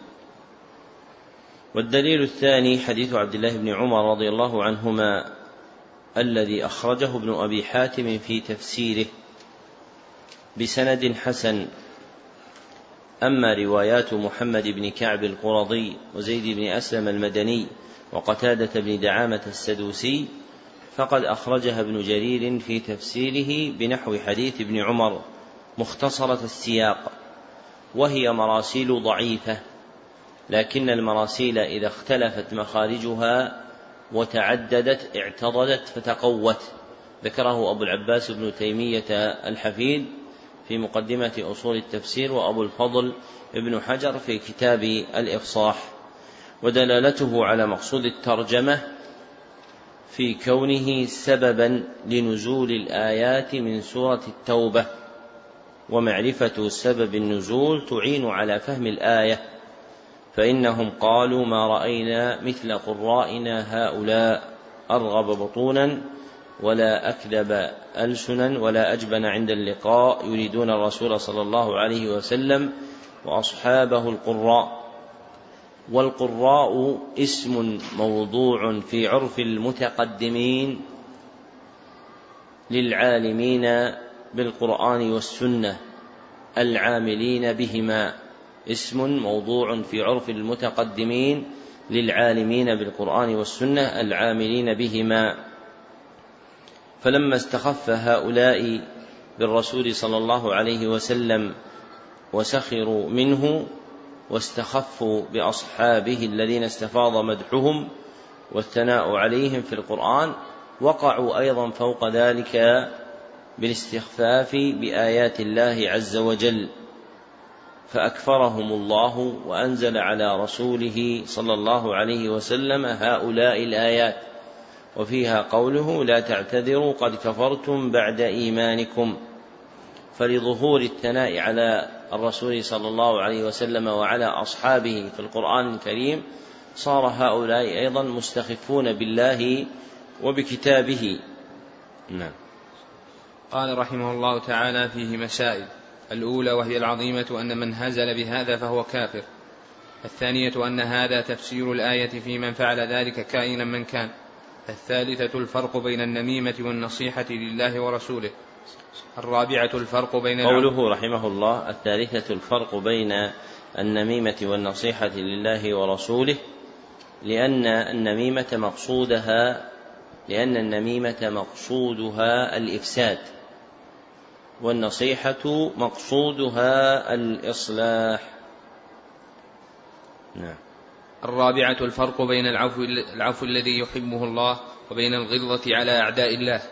والدليل الثاني حديث عبد الله بن عمر رضي الله عنهما الذي أخرجه ابن أبي حاتم في تفسيره بسند حسن. أما روايات محمد بن كعب القرظي وزيد بن أسلم المدني وقتادة بن دعامة السدوسي فقد أخرجها ابن جرير في تفسيره بنحو حديث ابن عمر مختصرة السياق وهي مراسيل ضعيفة. لكن المراسيل إذا اختلفت مخارجها وتعددت اعتضدت فتقوت. ذكره أبو العباس بن تيمية الحفيد في مقدمة أصول التفسير وأبو الفضل ابن حجر في كتاب الإفصاح. ودلالته على مقصود الترجمة في كونه سببا لنزول الآيات من سورة التوبة. ومعرفة سبب النزول تعين على فهم الآية. فإنهم قالوا ما رأينا مثل قرائنا هؤلاء أرغب بطونا ولا أكذب ألسنا ولا أجبن عند اللقاء يريدون الرسول صلى الله عليه وسلم وأصحابه القراء. والقراء اسم موضوع في عرف المتقدمين للعالمين بالقرآن والسنة العاملين بهما. اسم موضوع في عرف المتقدمين للعالمين بالقرآن والسنة العاملين بهما. فلما استخف هؤلاء بالرسول صلى الله عليه وسلم وسخروا منه واستخفوا بأصحابه الذين استفاض مدحهم والثناء عليهم في القرآن وقعوا أيضا فوق ذلك بالاستخفاف بآيات الله عز وجل. فأكفرهم الله وأنزل على رسوله صلى الله عليه وسلم هؤلاء الآيات. وفيها قوله لا تعتذروا قد كفرتم بعد إيمانكم. فلظهور الثناء على الرسول صلى الله عليه وسلم وعلى أصحابه في القرآن الكريم صار هؤلاء أيضا مستخفون بالله وبكتابه. نعم. قال رحمه الله تعالى فيه مسائل. الأولى وهي العظيمة أن من هزل بهذا فهو كافر. الثانية أن هذا تفسير الآية في من فعل ذلك كائنا من كان. الثالثة الفرق بين النميمة والنصيحة لله ورسوله. الرابعة الفرق بين قوله رحمه الله الثالثة الفرق بين النميمة والنصيحة لله ورسوله لأن النميمة مقصودها لأن النميمة مقصودها الإفساد. والنصيحة مقصودها الإصلاح. نعم. الرابعة الفرق بين العفو, العفو الذي يحبه الله وبين الغلظة على أعداء الله.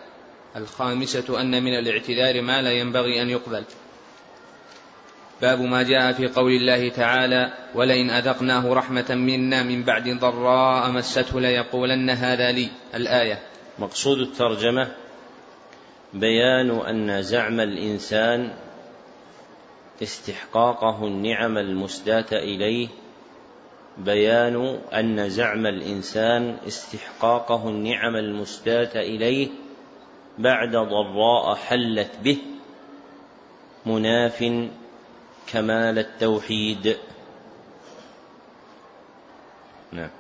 الخامسة أن من الاعتذار ما لا ينبغي أن يقبل. باب ما جاء في قول الله تعالى ولئن أذقناه رحمة منا من بعد ضراء مسته ليقولن هذا لي. الآية. مقصود الترجمة بيان أن زعم الإنسان استحقاقه النعم المسداة إليه بيان أن زعم الإنسان استحقاقه النعم المسداة إليه بعد ضراء حلت به مناف كمال التوحيد. نعم.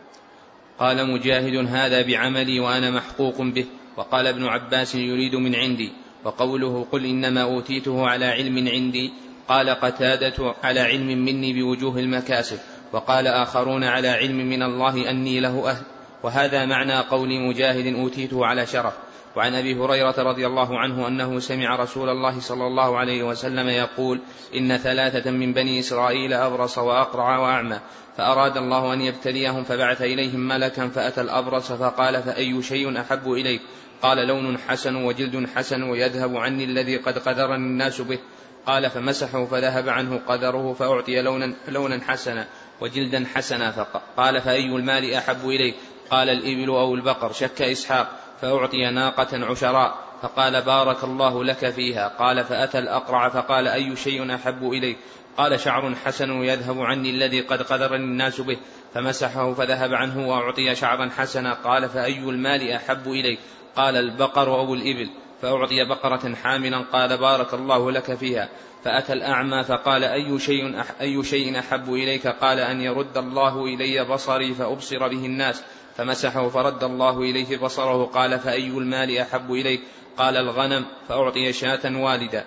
قال مجاهد هذا بعملي وأنا محقوق به. وقال ابن عباس يريد من عندي وقوله قل إنما أوتيته على علم عندي قال قتادة على علم مني بوجوه المكاسب وقال آخرون على علم من الله أني له أهل وهذا معنى قول مجاهد أوتيته على شرف. وعن أبي هريرة رضي الله عنه أنه سمع رسول الله صلى الله عليه وسلم يقول إن ثلاثة من بني إسرائيل أبرص وأقرع وأعمى فأراد الله أن يبتليهم فبعث إليهم ملكا فأتى الأبرص فقال فأي شيء أحب إليك؟ قال لون حسن وجلد حسن ويذهب عني الذي قد قدرني الناس به. قال فمسحه فذهب عنه قدره فأعطي لونا, لونا حسنا وجلدا حسنا فقال فأي المال أحب إليك قال الإبل أو البقر شك إسحاق فأعطي ناقة عشراء فقال بارك الله لك فيها. قال فأتى الأقرع فقال أي شيء أحب إليك قال شعر حسن يذهب عني الذي قد قدرني الناس به. فمسحه فذهب عنه وأعطي شعرا حسنا. قال فأي المال أحب إليك قال البقر أو الإبل فأعطي بقرة حاملا قال بارك الله لك فيها فأتى الأعمى فقال أي شيء أي شيء أحب إليك؟ قال أن يرد الله إلي بصري فأبصر به الناس فمسحه فرد الله إليه بصره قال فأي المال أحب إليك؟ قال الغنم فأعطي شاة والدا.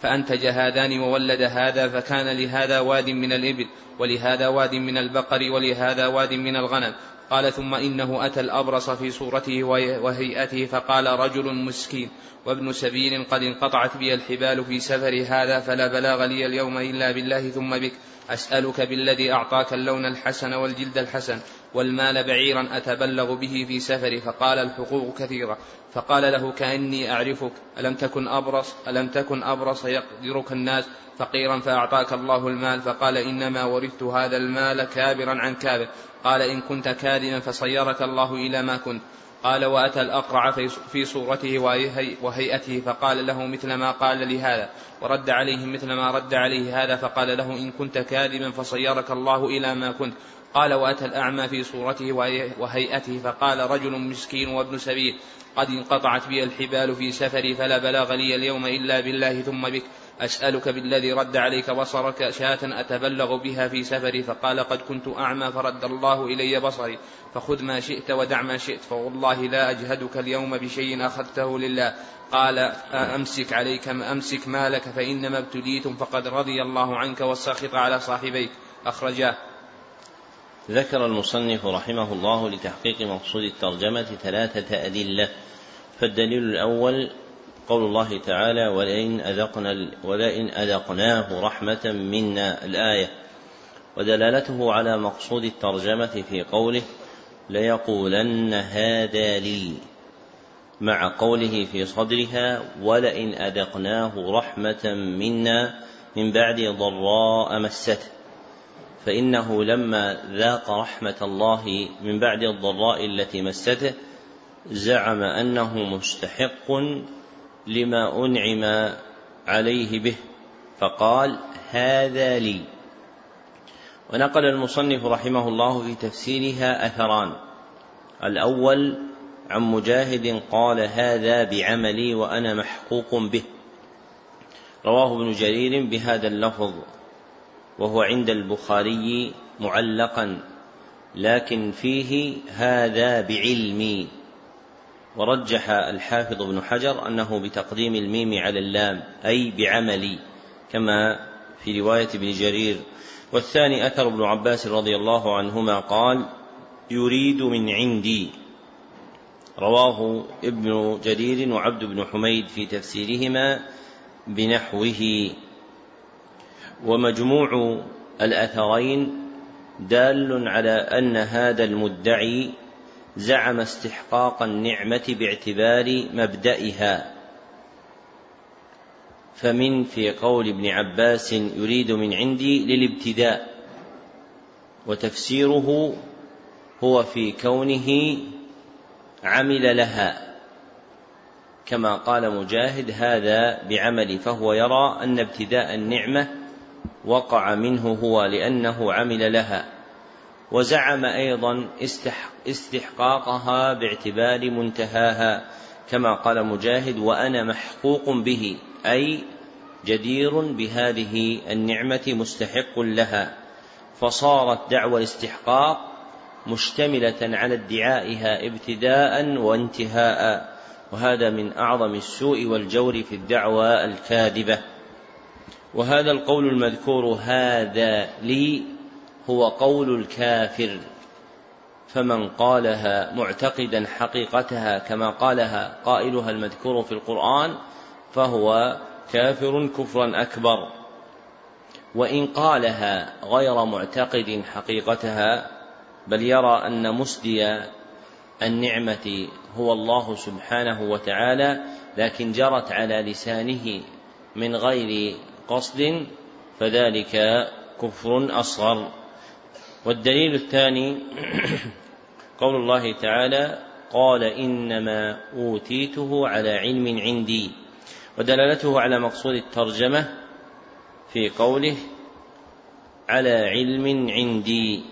فأنتج هذان وولد هذا فكان لهذا واد من الإبل ولهذا واد من البقر ولهذا واد من الغنم قال ثم إنه أتى الأبرص في صورته وهيئته فقال رجل مسكين وابن سبيل قد انقطعت بي الحبال في سفر هذا فلا بلاغ لي اليوم إلا بالله ثم بك. أسألك بالذي أعطاك اللون الحسن والجلد الحسن والمال بعيرا أتبلغ به في سفري. فقال الحقوق كثيرة. فقال له كأني أعرفك. ألم تكن أبرص؟ ألم تكن أبرص يقدرك الناس فقيرا فأعطاك الله المال. فقال إنما ورثت هذا المال كابرا عن كابر. قال إن كنت كاذبا فصيرك الله إلى ما كنت. قال وأتى الأقرع في صورته وهيئته فقال له مثل ما قال لهذا ورد عليه مثل ما رد عليه هذا فقال له إن كنت كاذبا فصيرك الله إلى ما كنت. قال وأتى الأعمى في صورته وهيئته فقال رجل مسكين وابن سبيل. قد انقطعت بي الحبال في سفري فلا بلاغ لي اليوم إلا بالله ثم بك. أسألك بالذي رد عليك بصرك شاة أتبلغ بها في سفري فقال قد كنت أعمى فرد الله إلي بصري فخذ ما شئت ودع ما شئت فوالله لا أجهدك اليوم بشيء أخذته لله. قال أمسك عليك أمسك مالك فإنما ابتليتم فقد رضي الله عنك والساخط على صاحبيك. أخرجاه. ذكر المصنف رحمه الله لتحقيق مقصود الترجمة ثلاثة أدلة فالدليل الأول قول الله تعالى ولئن أذقنا ولئن أذقناه رحمة منا الآية ودلالته على مقصود الترجمة في قوله ليقولن هذا لي مع قوله في صدرها ولئن أذقناه رحمة منا من بعد ضراء مسته فإنه لما ذاق رحمة الله من بعد الضراء التي مسته زعم أنه مستحق لما أنعم عليه به فقال هذا لي. ونقل المصنف رحمه الله في تفسيرها أثران الأول عن مجاهد قال هذا بعملي وأنا محقوق به. رواه ابن جرير بهذا اللفظ وهو عند البخاري معلقا لكن فيه هذا بعلمي. ورجح الحافظ ابن حجر أنه بتقديم الميم على اللام أي بعملي كما في رواية ابن جرير. والثاني أثر ابن عباس رضي الله عنهما قال يريد من عندي. رواه ابن جرير وعبد بن حميد في تفسيرهما بنحوه. ومجموع الأثرين دال على أن هذا المدعي زعم استحقاق النعمة باعتبار مبدئها. فمن في قول ابن عباس يريد من عندي للابتداء وتفسيره هو في كونه عمل لها. كما قال مجاهد هذا بعمل فهو يرى أن ابتداء النعمة وقع منه هو لأنه عمل لها. وزعم أيضا استحقاقها باعتبار منتهاها كما قال مجاهد وأنا محقوق به أي جدير بهذه النعمة مستحق لها. فصارت دعوى الاستحقاق مشتملة على ادعائها ابتداء وانتهاء وهذا من أعظم السوء والجور في الدعوى الكاذبة. وهذا القول المذكور هذا لي هو قول الكافر فمن قالها معتقدا حقيقتها كما قالها قائلها المذكور في القرآن فهو كافر كفرا أكبر. وإن قالها غير معتقد حقيقتها بل يرى أن مسدي النعمة هو الله سبحانه وتعالى لكن جرت على لسانه من غير قصد فذلك كفر أصغر. والدليل الثاني (clears throat) قول الله تعالى قال إنما أوتيته على علم عندي. ودلالته على مقصود الترجمة في قوله على علم عندي.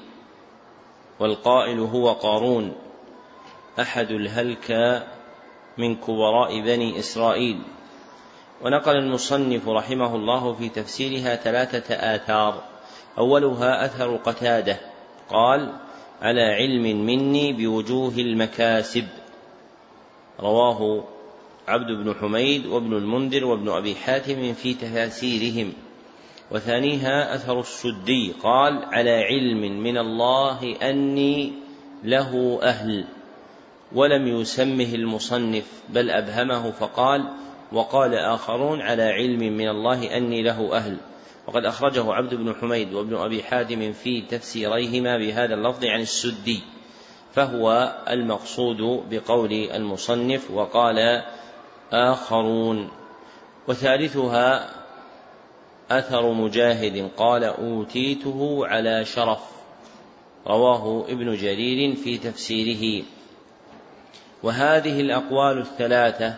والقائل هو قارون أحد الهلك من كبراء بني إسرائيل. ونقل المصنف رحمه الله في تفسيرها ثلاثة آثار. أولها أثر قتادة. قال على علم مني بوجوه المكاسب. رواه عبد بن حميد وابن المنذر وابن أبي حاتم في تفاسيرهم. وثانيها أثر السدي. قال على علم من الله أني له أهل ولم يسمه المصنف بل أبهمه فقال وقال آخرون على علم من الله أني له أهل. وقد أخرجه عبد بن حميد وابن أبي حاتم في تفسيريهما بهذا اللفظ عن السدي فهو المقصود بقول المصنف وقال آخرون. وثالثها أثر مجاهد قال أوتيته على شرف. رواه ابن جرير في تفسيره. وهذه الأقوال الثلاثة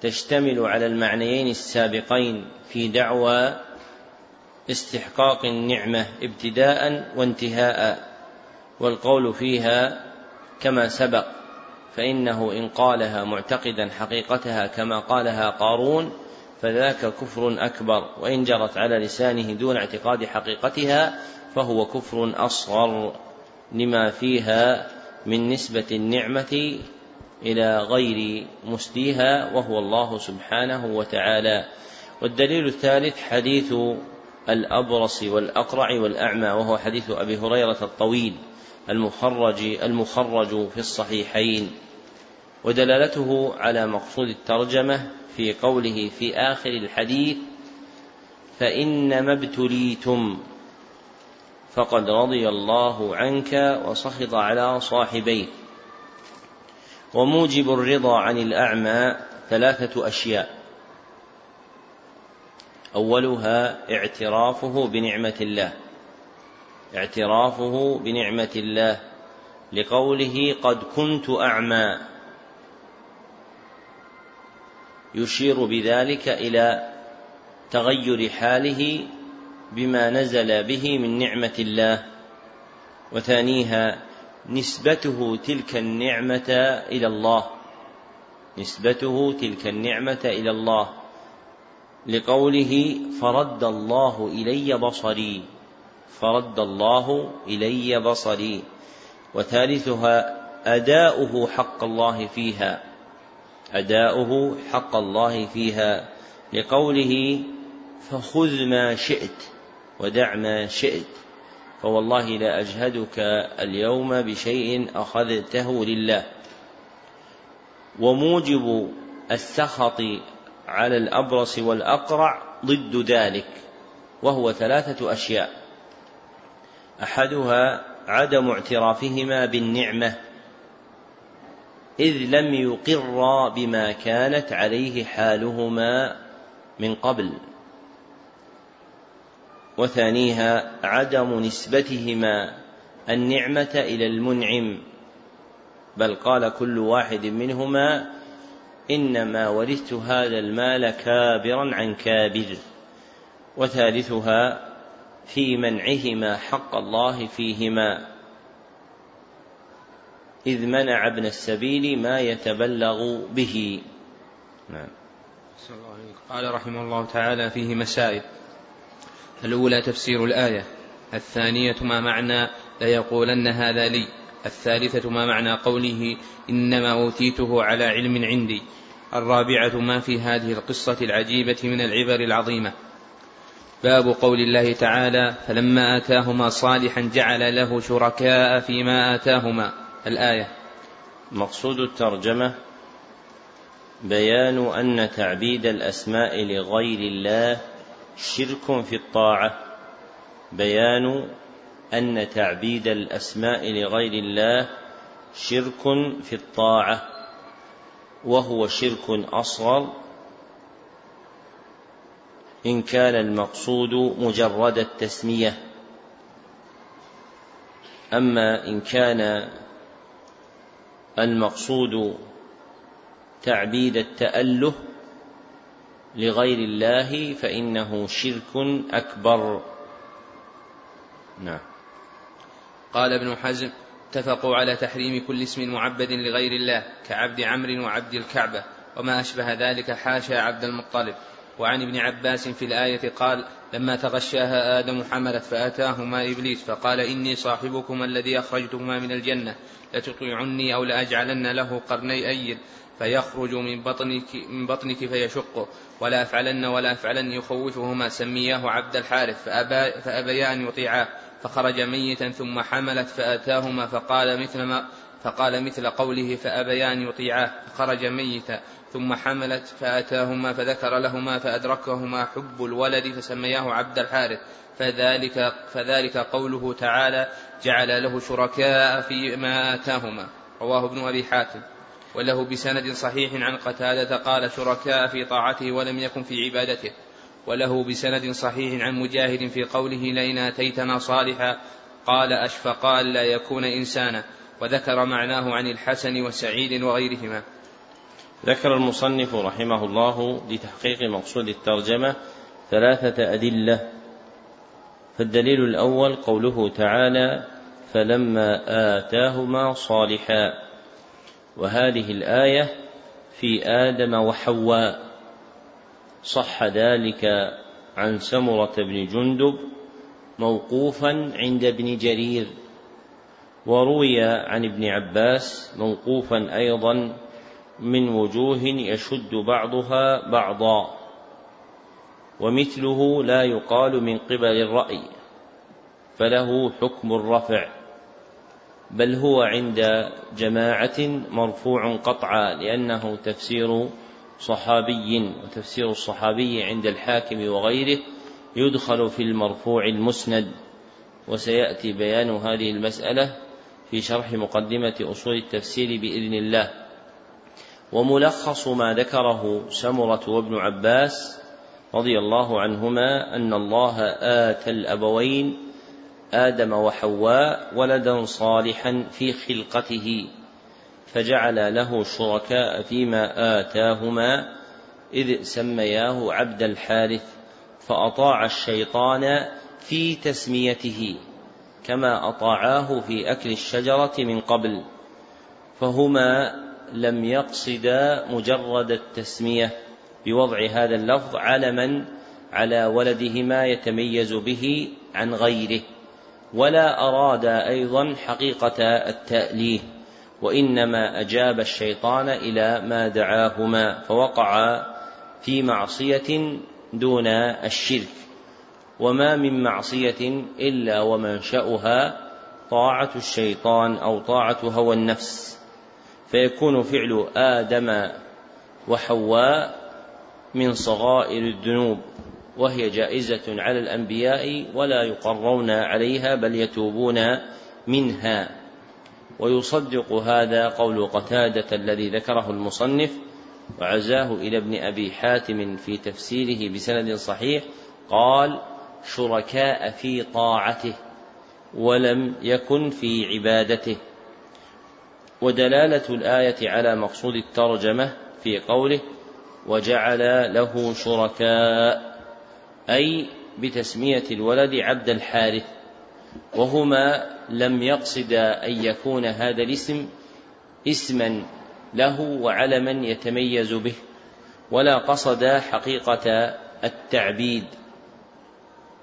تشتمل على المعنيين السابقين في دعوى استحقاق النعمة ابتداء وانتهاء والقول فيها كما سبق فإنه إن قالها معتقدا حقيقتها كما قالها قارون فذاك كفر أكبر وإن جرت على لسانه دون اعتقاد حقيقتها فهو كفر أصغر لما فيها من نسبة النعمة إلى غير مسديها وهو الله سبحانه وتعالى. والدليل الثالث حديث الأبرص والأقرع والأعمى وهو حديث أبي هريرة الطويل المخرج المخرج في الصحيحين. ودلالته على مقصود الترجمة في قوله في آخر الحديث فإنما ابتليتم فقد رضي الله عنك وسخط على صاحبيك وموجب الرضا عن الأعمى ثلاثة أشياء أولها اعترافه بنعمة الله. اعترافه بنعمة الله. لقوله قد كنت أعمى. يشير بذلك إلى تغير حاله بما نزل به من نعمة الله. وثانيها نسبته تلك النعمة إلى الله. نسبته تلك النعمة إلى الله. لقوله فرد الله إلي بصري. فرد الله إلي بصري. وثالثها أداؤه حق الله فيها. أداؤه حق الله فيها. لقوله فخذ ما شئت ودع ما شئت. فوالله لا أجهدك اليوم بشيء أخذته لله. وموجب السخط على الأبرص والأقرع ضد ذلك وهو ثلاثة أشياء. أحدها عدم اعترافهما بالنعمة إذ لم يقرا بما كانت عليه حالهما من قبل. وثانيها عدم نسبتهما النعمة إلى المنعم بل قال كل واحد منهما إنما ورثت هذا المال كابرا عن كابر وثالثها في منعهما حق الله فيهما إذ منع ابن السبيل ما يتبلغ به. نعم. قال رحمه الله تعالى فيه مسائل. الأولى تفسير الآية الثانية ما معنى ليقولن هذا لي. الثالثة ما معنى قوله إنما أوتيته على علم عندي الرابعة ما في هذه القصة العجيبة من العبر العظيمة. باب قول الله تعالى فلما آتاهما صالحا جعل له شركاء فيما آتاهما الآية. مقصود الترجمة بيان أن تعبيد الأسماء لغير الله شرك في الطاعة بيان أن تعبيد الأسماء لغير الله شرك في الطاعة وهو شرك أصغر إن كان المقصود مجرد التسمية. أما إن كان المقصود تعبيد التأله لغير الله فإنه شرك أكبر. نعم. قال ابن حزم اتفقوا على تحريم كل اسم معبد لغير الله كعبد عمرو وعبد الكعبة وما أشبه ذلك حاشا عبد المطلب. وعن ابن عباس في الآية قال لما تغشاها آدم حملت فأتاهما إبليس فقال إني صاحبكما الذي أخرجتهما من الجنة لتطيعني أو لأجعلن له قرني أيل فيخرج من بطنك من بطنك فيشقه ولا أفعلن ولا أفعلن يخوفهما سمياه عبد الحارث فأبيا أن يطيعاه. فخرج ميتا ثم حملت فأتاهما فقال مثل ما فقال مثل قوله فأبيا أن يطيعاه. فخرج ميتا ثم حملت فأتاهما فذكر لهما فأدركهما حب الولد فسمياه عبد الحارث. فذلك فذلك قوله تعالى جعل له شركاء فيما آتاهما. رواه ابن أبي حاتم. وله بسند صحيح عن قتادة قال شركاء في طاعته ولم يكن في عبادته. وله بسند صحيح عن مجاهد في قوله لئن آتيتنا صالحا قال أشفقا لا يكون إنسانا وذكر معناه عن الحسن وسعيد وغيرهما. ذكر المصنف رحمه الله لتحقيق مقصود الترجمة ثلاثة أدلة. فالدليل الأول قوله تعالى فلما آتاهما صالحا وهذه الآية في آدم وحواء. صح ذلك عن سمرة بن جندب موقوفا عند ابن جرير وروي عن ابن عباس موقوفا أيضا من وجوه يشد بعضها بعضا ومثله لا يقال من قبل الرأي فله حكم الرفع بل هو عند جماعة مرفوع قطعا لأنه تفسير صحابي وتفسير الصحابي عند الحاكم وغيره يدخل في المرفوع المسند وسيأتي بيان هذه المسألة في شرح مقدمة أصول التفسير بإذن الله. وملخص ما ذكره سمرة وابن عباس رضي الله عنهما أن الله آتى الأبوين آدم وحواء ولدا صالحا في خلقته. فجعل له شركاء فيما آتاهما إذ سمياه عبد الحارث فأطاع الشيطان في تسميته كما أطاعاه في أكل الشجرة من قبل فهما لم يقصدا مجرد التسمية بوضع هذا اللفظ علما على ولدهما يتميز به عن غيره ولا أرادا أيضا حقيقة التأليه. وإنما أجاب الشيطان إلى ما دعاهما فوقعا في معصية دون الشرك وما من معصية إلا ومنشأها طاعة الشيطان أو طاعة هوى النفس فيكون فعل آدم وحواء من صغائر الذنوب وهي جائزة على الأنبياء ولا يقرون عليها بل يتوبون منها ويصدق هذا قول قتادة الذي ذكره المصنف وعزاه إلى ابن أبي حاتم في تفسيره بسند صحيح قال شركاء في طاعته ولم يكن في عبادته. ودلالة الآية على مقصود الترجمة في قوله وجعل له شركاء أي بتسمية الولد عبد الحارث وهما لم يقصد أن يكون هذا الاسم اسما له وعلما يتميز به ولا قصد حقيقة التعبيد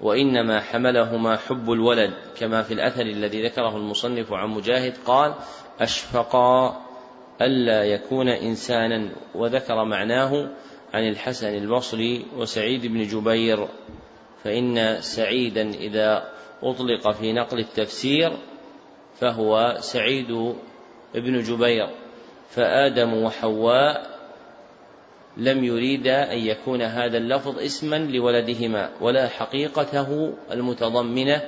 وإنما حملهما حب الولد كما في الأثر الذي ذكره المصنف عن مجاهد قال أشفقا ألا يكون إنسانا وذكر معناه عن الحسن البصري وسعيد بن جبير فإن سعيدا إذا أطلق في نقل التفسير فهو سعيد بن جبير فآدم وحواء لم يريدا أن يكون هذا اللفظ اسما لولدهما ولا حقيقته المتضمنة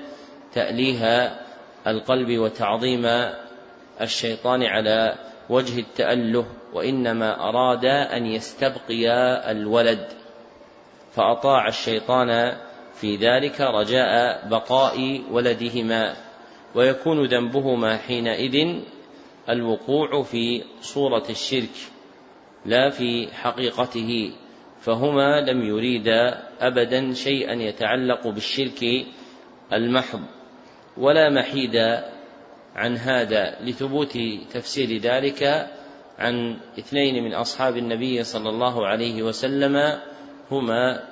تأليه القلب وتعظيم الشيطان على وجه التأله وإنما أراد أن يستبقيا الولد فأطاع الشيطان في ذلك رجاء بقاء ولدهما ويكون ذنبهما حينئذ الوقوع في صورة الشرك لا في حقيقته فهما لم يريدا أبدا شيئا يتعلق بالشرك المحض ولا محيد عن هذا لثبوت تفسير ذلك عن اثنين من أصحاب النبي صلى الله عليه وسلم هما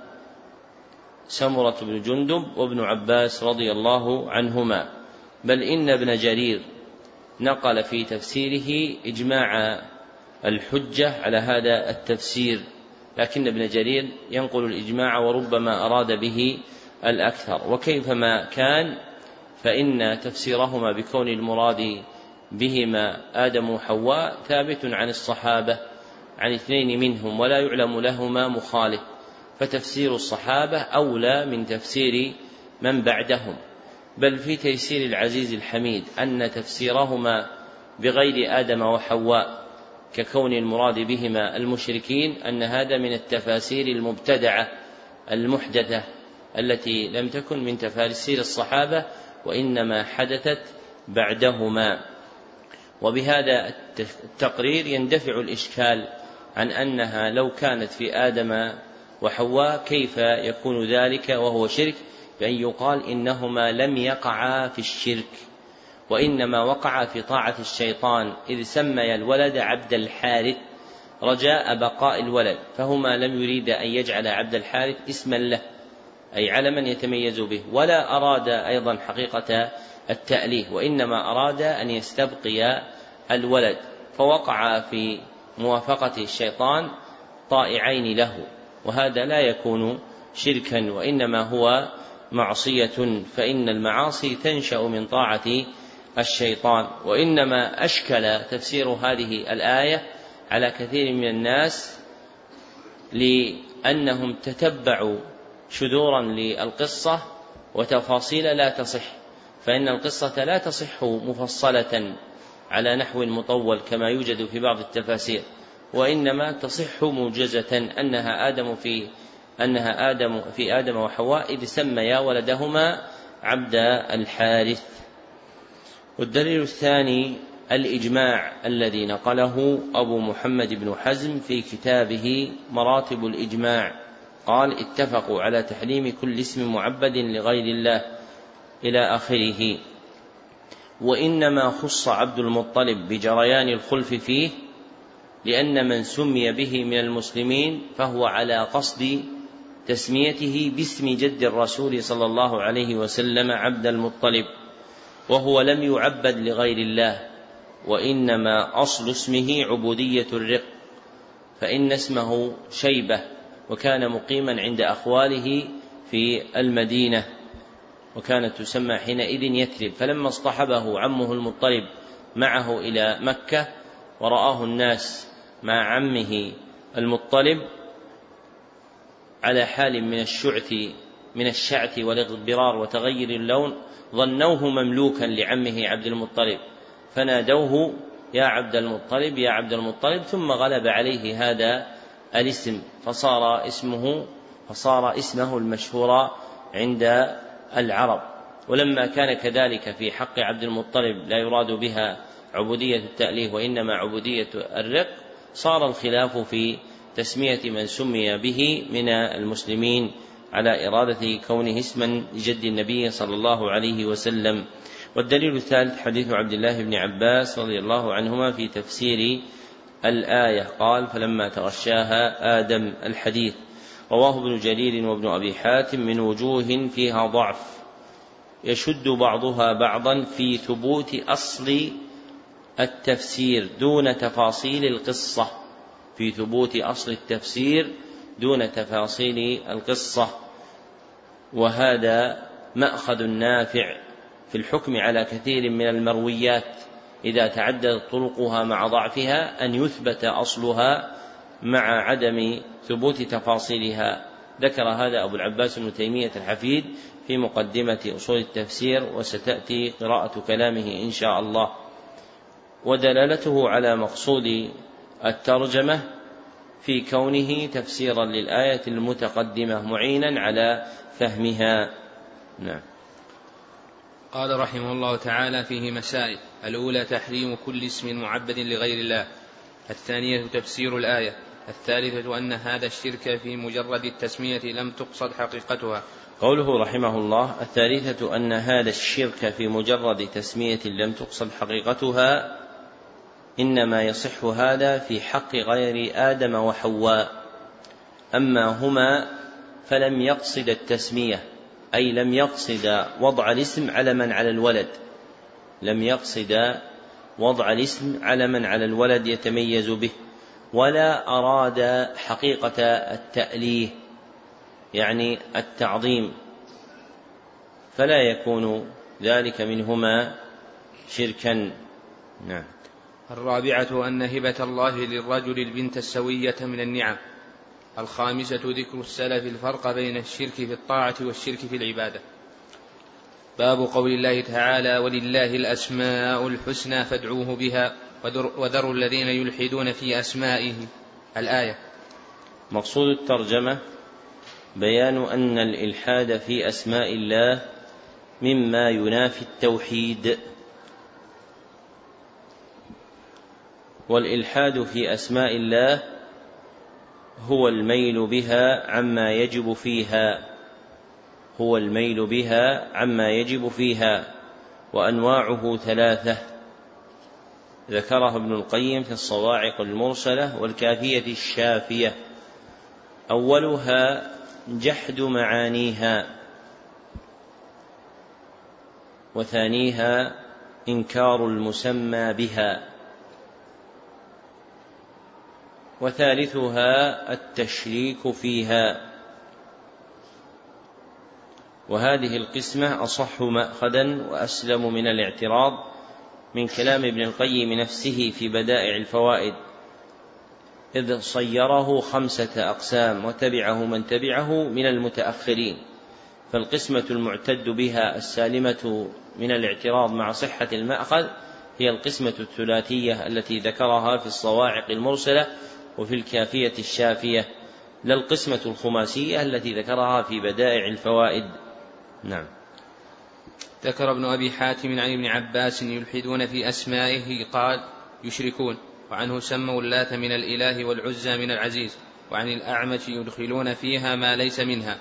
سمرة بن جندب وابن عباس رضي الله عنهما. بل إن ابن جرير نقل في تفسيره إجماع الحجة على هذا التفسير لكن ابن جرير ينقل الإجماع وربما أراد به الأكثر. وكيفما كان فإن تفسيرهما بكون المراد بهما آدم وحواء ثابت عن الصحابة عن اثنين منهم ولا يعلم لهما مخالف. فتفسير الصحابة أولى من تفسير من بعدهم. بل في تيسير العزيز الحميد أن تفسيرهما بغير آدم وحواء ككون المراد بهما المشركين أن هذا من التفاسير المبتدعة المحدثة التي لم تكن من تفاسير الصحابة وإنما حدثت بعدهما. وبهذا التقرير يندفع الإشكال عن أنها لو كانت في آدم وحواء كيف يكون ذلك وهو شرك؟ بأن يقال إنهما لم يقعا في الشرك وإنما وقعا في طاعة الشيطان إذ سمي الولد عبد الحارث رجاء بقاء الولد فهما لم يريدا أن يجعل عبد الحارث اسما له أي علما يتميز به ولا أراد أيضا حقيقة التأليه وإنما أراد أن يستبقي الولد فوقع في موافقة الشيطان طائعين له. وهذا لا يكون شركا وإنما هو معصية فإن المعاصي تنشأ من طاعة الشيطان. وإنما أشكل تفسير هذه الآية على كثير من الناس لأنهم تتبعوا شذورا للقصة وتفاصيل لا تصح. فإن القصة لا تصح مفصلة على نحو مطول كما يوجد في بعض التفاسير. وإنما تصح موجزة أنها آدم في أنها آدم في آدم وحواء إذ سميا ولدهما عبد الحارث. والدليل الثاني الإجماع الذي نقله أبو محمد بن حزم في كتابه مراتب الإجماع. قال اتفقوا على تحريم كل اسم معبد لغير الله إلى آخره. وإنما خص عبد المطلب بجريان الخلف فيه لأن من سمي به من المسلمين فهو على قصد تسميته باسم جد الرسول صلى الله عليه وسلم عبد المطلب وهو لم يعبد لغير الله وإنما أصل اسمه عبودية الرق فإن اسمه شيبة وكان مقيما عند أخواله في المدينة وكانت تسمى حينئذ يثرب فلما اصطحبه عمه المطلب معه إلى مكة ورآه الناس مع عمه المطلب على حال من الشعث من الشعث والاغبرار وتغير اللون ظنوه مملوكا لعمه عبد المطلب. فنادوه يا عبد المطلب يا عبد المطلب. ثم غلب عليه هذا الاسم فصار اسمه فصار اسمه المشهور عند العرب. ولما كان كذلك في حق عبد المطلب لا يراد بها عبودية التأليه وإنما عبودية الرق. صار الخلاف في تسمية من سمي به من المسلمين على إرادة كونه اسما لجد النبي صلى الله عليه وسلم. والدليل الثالث حديث عبد الله بن عباس رضي الله عنهما في تفسير الآية. قال فلما تغشاها آدم الحديث رواه ابن جرير وابن أبي حاتم من وجوه فيها ضعف. يشد بعضها بعضا في ثبوت أصل التفسير دون تفاصيل القصة في ثبوت أصل التفسير دون تفاصيل القصة. وهذا مأخذ نافع في الحكم على كثير من المرويات إذا تعددت طرقها مع ضعفها أن يثبت أصلها مع عدم ثبوت تفاصيلها. ذكر هذا أبو العباس بن تيمية الحفيد في مقدمة أصول التفسير وستأتي قراءة كلامه إن شاء الله. ودلالته على مقصود الترجمة في كونه تفسيرا للآية المتقدمة معينا على فهمها. نعم. قال رحمه الله تعالى فيه مسائل. الأولى تحريم كل اسم معبد لغير الله. الثانية تفسير الآية. الثالثة أن هذا الشرك في مجرد التسمية لم تقصد حقيقتها. قوله رحمه الله الثالثة أن هذا الشرك في مجرد تسمية لم تقصد حقيقتها إنما يصح هذا في حق غير آدم وحواء. أما هما فلم يقصد التسمية أي لم يقصد وضع الاسم علما على الولد. لم يقصد وضع الاسم علما على الولد يتميز به ولا أراد حقيقة التأليه يعني التعظيم. فلا يكون ذلك منهما شركا. نعم. الرابعة أن هبة الله للرجل البنت السوية من النعم. الخامسة ذكر السلف الفرق بين الشرك في الطاعة والشرك في العبادة. باب قول الله تعالى ولله الأسماء الحسنى فادعوه بها وذروا الذين يلحدون في أسمائه. الآية. مقصود الترجمة بيان أن الإلحاد في أسماء الله مما ينافي التوحيد. والإلحاد في أسماء الله هو الميل بها عما يجب فيها هو الميل بها عما يجب فيها وأنواعه ثلاثة. ذكرها ابن القيم في الصواعق المرسلة والكافية الشافية. أولها جحد معانيها وثانيها إنكار المسمى بها. وثالثها التشريك فيها. وهذه القسمة أصح مأخذا وأسلم من الاعتراض من كلام ابن القيم نفسه في بدائع الفوائد إذ صيره خمسة أقسام وتبعه من تبعه من المتأخرين فالقسمة المعتد بها السالمة من الاعتراض مع صحة المأخذ هي القسمة الثلاثية التي ذكرها في الصواعق المرسلة وفي الكافية الشافية لا القسمة الخماسية التي ذكرها في بدائع الفوائد. نعم. ذكر ابن أبي حاتم عن ابن عباس يلحدون في أسمائه قال يشركون. وعنه سموا اللات من الإله والعزى من العزيز وعن الأعمش يدخلون فيها ما ليس منها.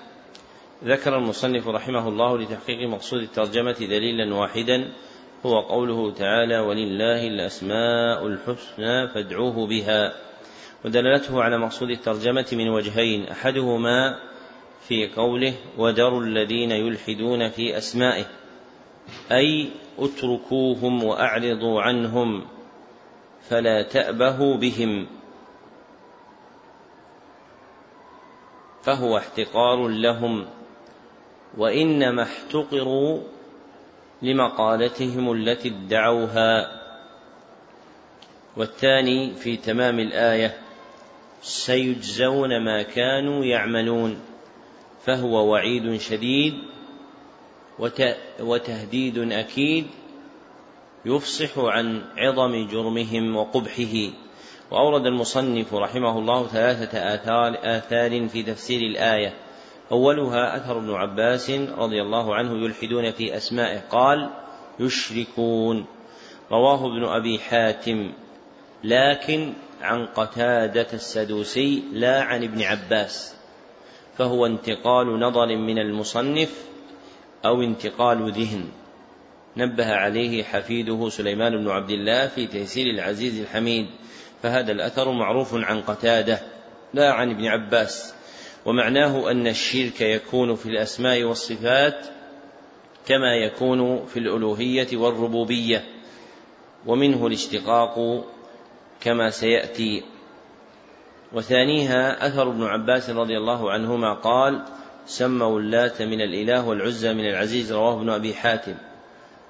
ذكر المصنف رحمه الله لتحقيق مقصود الترجمة دليلا واحدا هو قوله تعالى ولله الأسماء الحسنى فادعوه بها ودلالته على مقصود الترجمة من وجهين أحدهما في قوله وذروا الذين يلحدون في أسمائه أي اتركوهم وأعرضوا عنهم فلا تأبهوا بهم فهو احتقار لهم وإنما احتقروا لمقالتهم التي ادعوها. والثاني في تمام الآية سيجزون ما كانوا يعملون فهو وعيد شديد وتهديد أكيد يفصح عن عظم جرمهم وقبحه. وأورد المصنف رحمه الله ثلاثة آثار, آثار في تفسير الآية. أولها أثر ابن عباس رضي الله عنه يلحدون في أسمائه قال يشركون. رواه ابن أبي حاتم لكن عن قتادة السدوسي لا عن ابن عباس فهو انتقال نظر من المصنف أو انتقال ذهن. نبه عليه حفيده سليمان بن عبد الله في تيسير العزيز الحميد فهذا الأثر معروف عن قتادة لا عن ابن عباس. ومعناه أن الشرك يكون في الأسماء والصفات كما يكون في الألوهية والربوبية ومنه الاشتقاق كما سيأتي. وثانيها أثر ابن عباس رضي الله عنهما قال سموا اللات من الإله والعزى من العزيز رواه ابن أبي حاتم.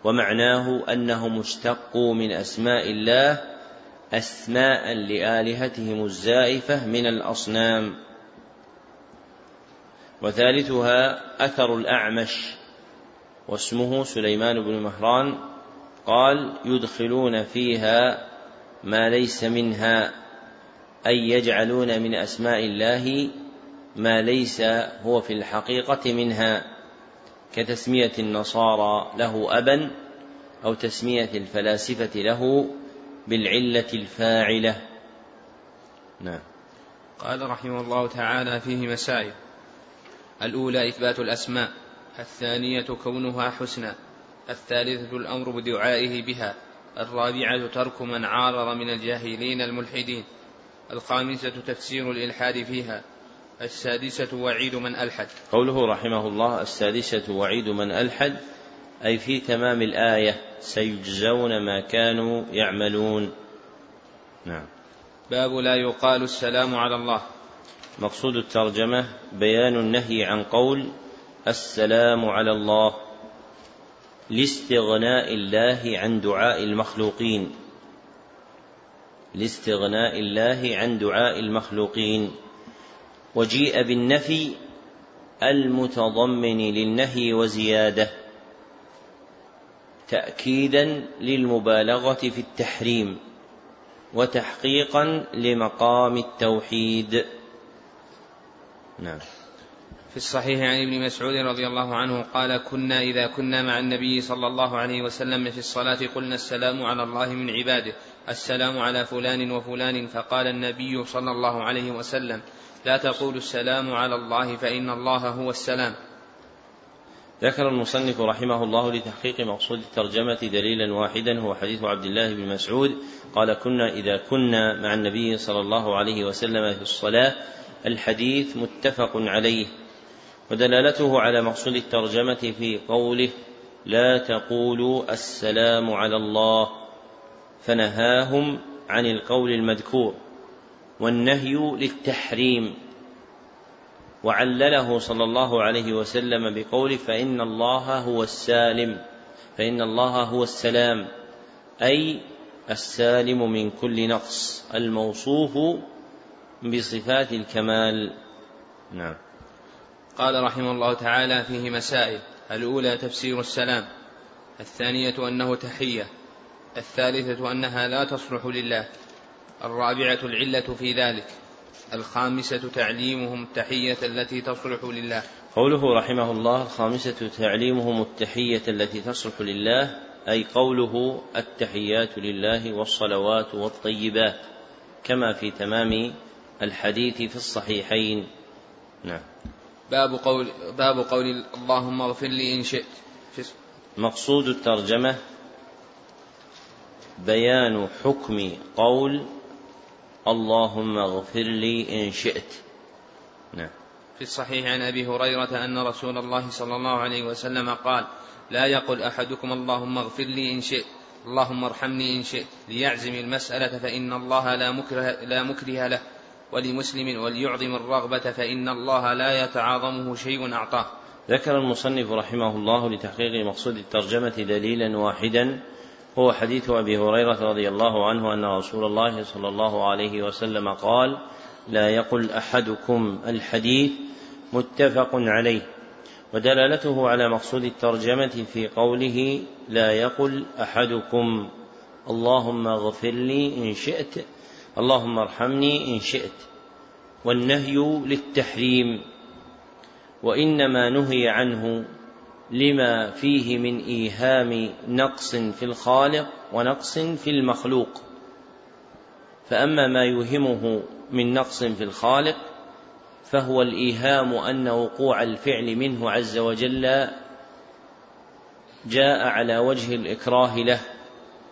ومعناه أنهم اشتقوا من أسماء الله أسماء لآلهتهم الزائفة من الأصنام. وثالثها أثر الأعمش واسمه سليمان بن مهران قال يدخلون فيها ما ليس منها أي يجعلون من أسماء الله ما ليس هو في الحقيقة منها كتسمية النصارى له أبا أو تسمية الفلاسفة له بالعلة الفاعلة. نعم. قال رحمه الله تعالى فيه مسائل. الأولى إثبات الأسماء الثانية كونها حسنى الثالثة الأمر بدعائه بها. الرابعة ترك من عارض من الجاهلين الملحدين. الخامسة تفسير الإلحاد فيها. السادسة وعيد من ألحد. قوله رحمه الله السادسة وعيد من ألحد أي في تمام الآية سيجزون ما كانوا يعملون. نعم. باب لا يقال السلام على الله. مقصود الترجمة بيان النهي عن قول السلام على الله. لاستغناء الله عن دعاء المخلوقين. لاستغناء الله عن دعاء المخلوقين. وجيء بالنفي المتضمن للنهي وزيادة. تاكيدا للمبالغة في التحريم. وتحقيقا لمقام التوحيد. نعم. في الصحيح عن ابن مسعود رضي الله عنه قال كنا إذا كنا مع النبي صلى الله عليه وسلم في الصلاة قلنا السلام على الله من عباده السلام على فلان وفلان فقال النبي صلى الله عليه وسلم لا تقولوا السلام على الله فإن الله هو السلام. ذكر المصنف رحمه الله لتحقيق مقصود الترجمة دليلا واحدا هو حديث عبد الله بن مسعود. قال كنا إذا كنا مع النبي صلى الله عليه وسلم في الصلاة الحديث متفق عليه. ودلالته على مقصود الترجمة في قوله لا تقولوا السلام على الله فنهاهم عن القول المذكور والنهي للتحريم. وعلله صلى الله عليه وسلم بقوله فإن الله هو السالم فإن الله هو السلام أي السالم من كل نقص الموصوف بصفات الكمال. نعم. قال رحمه الله تعالى فيه مسائل. الأولى تفسير السلام. الثانية أنه تحية. الثالثة أنها لا تصلح لله. الرابعة العلة في ذلك. الخامسة تعليمهم التحية التي تصلح لله. قوله رحمه الله الخامسة تعليمهم التحية التي تصلح لله أي قوله التحيات لله والصلوات والطيبات كما في تمام الحديث في الصحيحين. نعم. باب قول باب قول اللهم اغفر لي إن شئت. مقصود الترجمة بيان حكم قول اللهم اغفر لي إن شئت. نعم. في الصحيح عن أبي هريرة أن رسول الله صلى الله عليه وسلم قال لا يقل أحدكم اللهم اغفر لي إن شئت اللهم ارحمني إن شئت ليعزم المسألة فإن الله لا مكره, لا مكره له. ولمسلم وليعظم الرغبة فإن الله لا يتعاظمه شيء أعطاه. ذكر المصنف رحمه الله لتحقيق مقصود الترجمة دليلا واحدا هو حديث أبي هريرة رضي الله عنه أن رسول الله صلى الله عليه وسلم قال لا يقل أحدكم الحديث متفق عليه. ودلالته على مقصود الترجمة في قوله لا يقل أحدكم اللهم اغفر لي إن شئت اللهم ارحمني إن شئت والنهي للتحريم وإنما نهي عنه لما فيه من إيهام نقص في الخالق ونقص في المخلوق. فأما ما يوهمه من نقص في الخالق فهو الإيهام أن وقوع الفعل منه عز وجل جاء على وجه الإكراه له.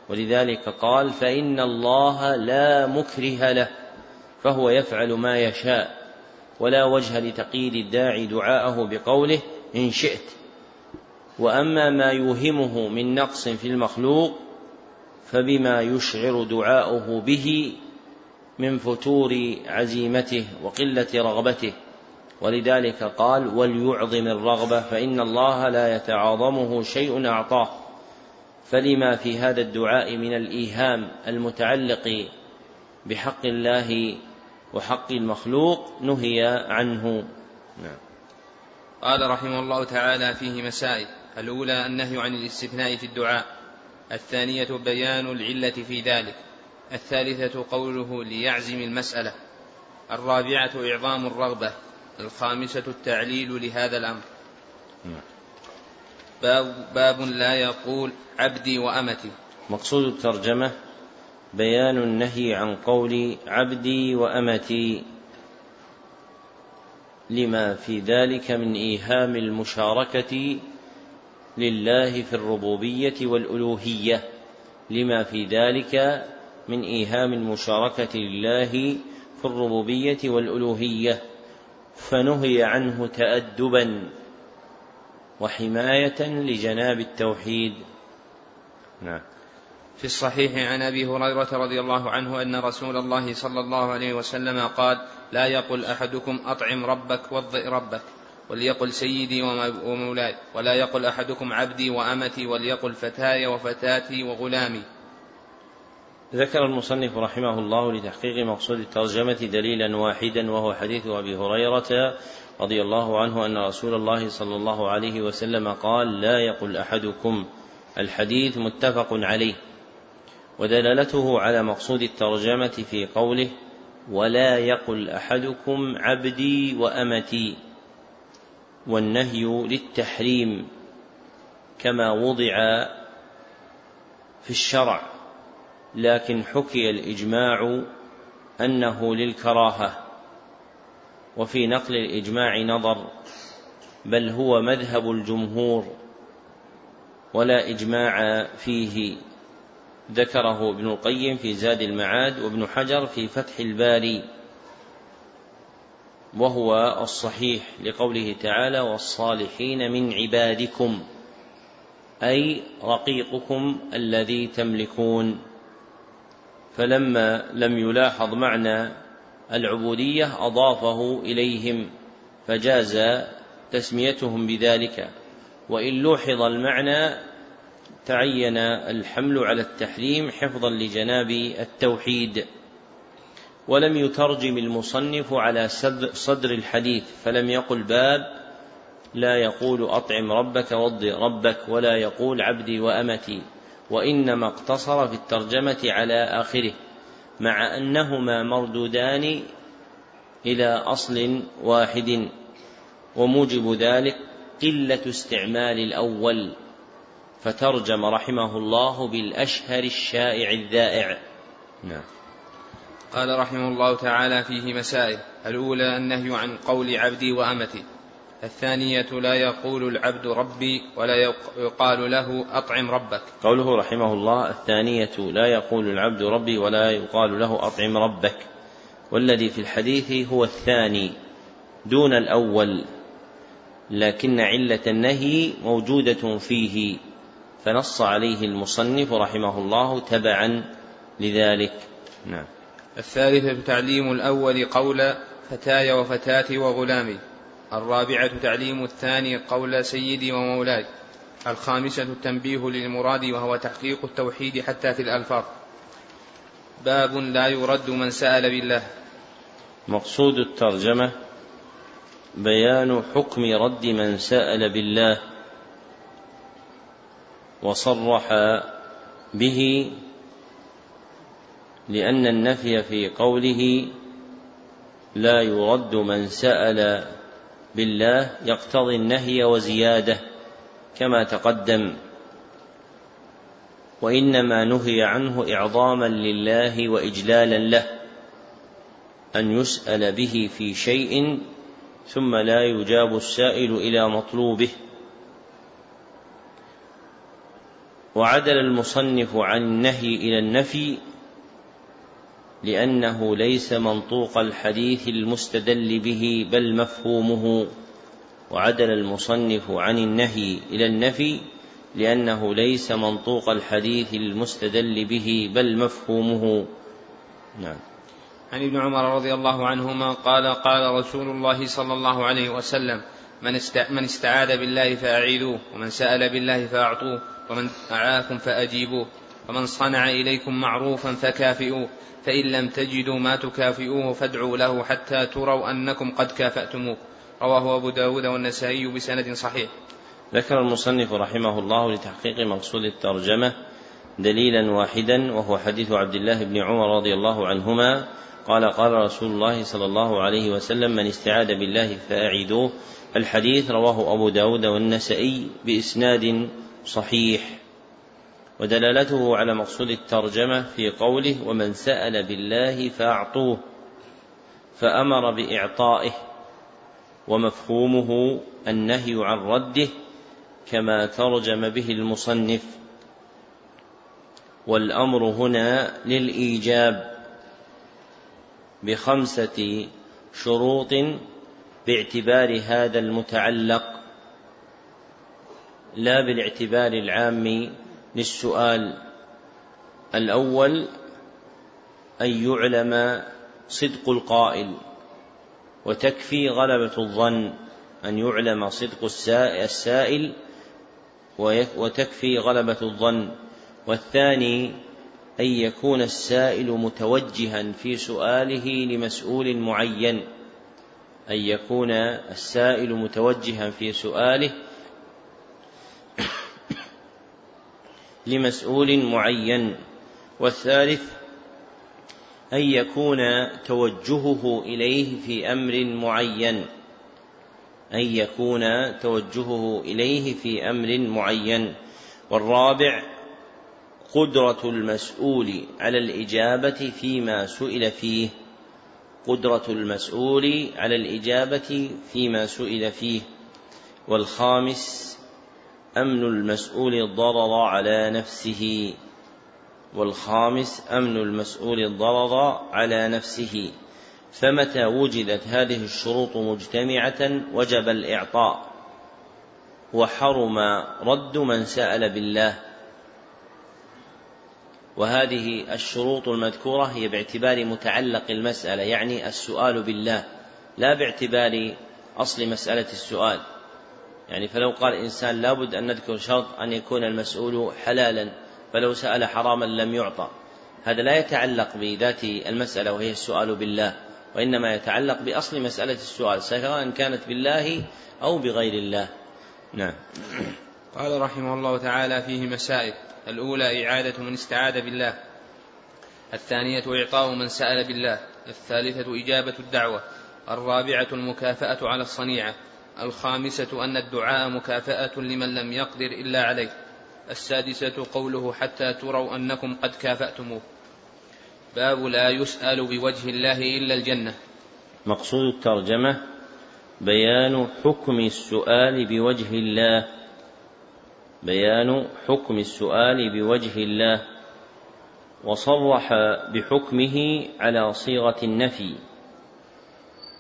ولذلك قال فإن الله لا مكره له فهو يفعل ما يشاء ولا وجه لتقييد الداعي دعاءه بقوله إن شئت. وأما ما يوهمه من نقص في المخلوق فبما يشعر دعاؤه به من فتور عزيمته وقلة رغبته. ولذلك قال وليعظم الرغبة فإن الله لا يتعاظمه شيء أعطاه. فلما في هذا الدعاء من الإيهام المتعلق بحق الله وحق المخلوق نهي عنه. نعم. قال رحمه الله تعالى فيه مسائل. الأولى النهي عن الاستثناء في الدعاء. الثانية بيان العلة في ذلك. الثالثة قوله ليعزم المسألة. الرابعة إعظام الرغبة. الخامسة التعليل لهذا الأمر. نعم. باب, باب لا يقول عبدي وأمتي. مقصود الترجمة بيان النهي عن قول عبدي وأمتي لما في ذلك من إيهام المشاركة لله في الربوبية والألوهية لما في ذلك من إيهام المشاركة لله في الربوبية والألوهية فنهي عنه تأدبا. وحماية لجناب التوحيد. نعم. في الصحيح عن أبي هريرة رضي الله عنه أن رسول الله صلى الله عليه وسلم قال لا يقل أحدكم أطعم ربك وضئ ربك وليقل سيدي ومولاي ولا يقل أحدكم عبدي وأمتي وليقل فتاي وفتاتي وغلامي. ذكر المصنف رحمه الله لتحقيق مقصود الترجمة دليلا واحدا وهو حديث أبي هريرة رضي الله عنه أن رسول الله صلى الله عليه وسلم قال لا يقل أحدكم الحديث متفق عليه ودلالته على مقصود الترجمة في قوله ولا يقل أحدكم عبدي وأمتي والنهي للتحريم كما وضع في الشرع لكن حكي الإجماع أنه للكراهة. وفي نقل الإجماع نظر بل هو مذهب الجمهور ولا إجماع فيه. ذكره ابن القيم في زاد المعاد وابن حجر في فتح الباري وهو الصحيح لقوله تعالى والصالحين من عبادكم أي رقيقكم الذي تملكون. فلما لم يلاحظ معنى العبودية أضافه إليهم فجاز تسميتهم بذلك. وإن لوحظ المعنى تعين الحمل على التحريم حفظا لجناب التوحيد. ولم يترجم المصنف على صدر الحديث فلم يقل باب لا يقول أطعم ربك وض ربك ولا يقول عبدي وأمتي وإنما اقتصر في الترجمة على آخره. مع أنهما مردودان إلى أصل واحد وموجب ذلك قلة استعمال الأول فترجم رحمه الله بالأشهر الشائع الذائع. نعم. قال رحمه الله تعالى فيه مسائل الأولى النهي عن قول عبدي وأمتي. الثانية لا يقول العبد ربي ولا يقال له أطعم ربك. قوله رحمه الله الثانية لا يقول العبد ربي ولا يقال له أطعم ربك. والذي في الحديث هو الثاني دون الأول لكن علة النهي موجودة فيه. فنص عليه المصنف رحمه الله تبعا لذلك. نعم. الثالثة تعليم الأول قول فتاي وفتاتي وغلامي. الرابعة تعليم الثاني قول سيدي ومولاي الخامسة التنبيه للمراد وهو تحقيق التوحيد حتى في الألفاظ. باب لا يرد من سأل بالله. مقصود الترجمة بيان حكم رد من سأل بالله وصرح به لأن النفي في قوله لا يرد من سأل بالله يقتضي النهي وزيادة كما تقدم. وإنما نهي عنه إعظاما لله وإجلالا له أن يسأل به في شيء ثم لا يجاب السائل إلى مطلوبه. وعدل المصنف عن النهي إلى النفي لأنه ليس منطوق الحديث المستدل به بل مفهومه. وعدل المصنف عن النهي إلى النفي لأنه ليس منطوق الحديث المستدل به بل مفهومه. نعم. عن ابن عمر رضي الله عنهما قال قال رسول الله صلى الله عليه وسلم من, من استعاذ بالله فأعيذوه ومن سأل بالله فأعطوه ومن أعاكم فأجيبوه. ومن صنع إليكم معروفا فكافئوه فإن لم تجدوا ما تكافئوه فادعوا له حتى تروا أنكم قد كافأتموه. رواه أبو داود والنسائي بسند صحيح. ذكر المصنف رحمه الله لتحقيق مقصود الترجمة دليلا واحدا وهو حديث عبد الله بن عمر رضي الله عنهما. قال قال رسول الله صلى الله عليه وسلم من استعاذ بالله فأعيدوه الحديث رواه أبو داود والنسائي بإسناد صحيح. ودلالته على مقصود الترجمة في قوله ومن سأل بالله فأعطوه فأمر بإعطائه ومفهومه النهي عن رده كما ترجم به المصنف. والأمر هنا للإيجاب بخمسة شروط باعتبار هذا المتعلق لا بالاعتبار العام للسؤال الأول أن يعلم صدق القائل وتكفي غلبة الظن أن يعلم صدق السائل وتكفي غلبة الظن. والثاني أن يكون السائل متوجها في سؤاله لمسؤول معين. أن يكون السائل متوجها في سؤاله لمسؤول معين والثالث أن يكون توجهه إليه في أمر معين. أن يكون توجهه إليه في أمر معين. والرابع قدرة المسؤول على الإجابة فيما سئل فيه. قدرة المسؤول على الإجابة فيما سئل فيه. والخامس أمن المسؤول الضرر على نفسه والخامس أمن المسؤول الضرر على نفسه. فمتى وجدت هذه الشروط مجتمعة وجب الإعطاء؟ وحرم رد من سأل بالله. وهذه الشروط المذكورة هي باعتبار متعلق المسألة يعني السؤال بالله لا باعتبار أصل مسألة السؤال. يعني فلو قال إنسان لابد أن نذكر شرط أن يكون المسؤول حلالا فلو سأل حراما لم يعطى. هذا لا يتعلق بذات المسألة وهي السؤال بالله وإنما يتعلق بأصل مسألة السؤال سواء كانت بالله أو بغير الله. نعم. قال رحمه الله تعالى فيه مسائل الأولى إعادة من استعاذ بالله الثانية إعطاء من سأل بالله الثالثة إجابة الدعوة الرابعة المكافأة على الصنيعة الخامسة أن الدعاء مكافأة لمن لم يقدر إلا عليه. السادسة قوله حتى تروا أنكم قد كافأتموه. باب لا يسأل بوجه الله إلا الجنة. مقصود الترجمة بيان حكم السؤال بوجه الله. بيان حكم السؤال بوجه الله. وصرح بحكمه على صيغة النفي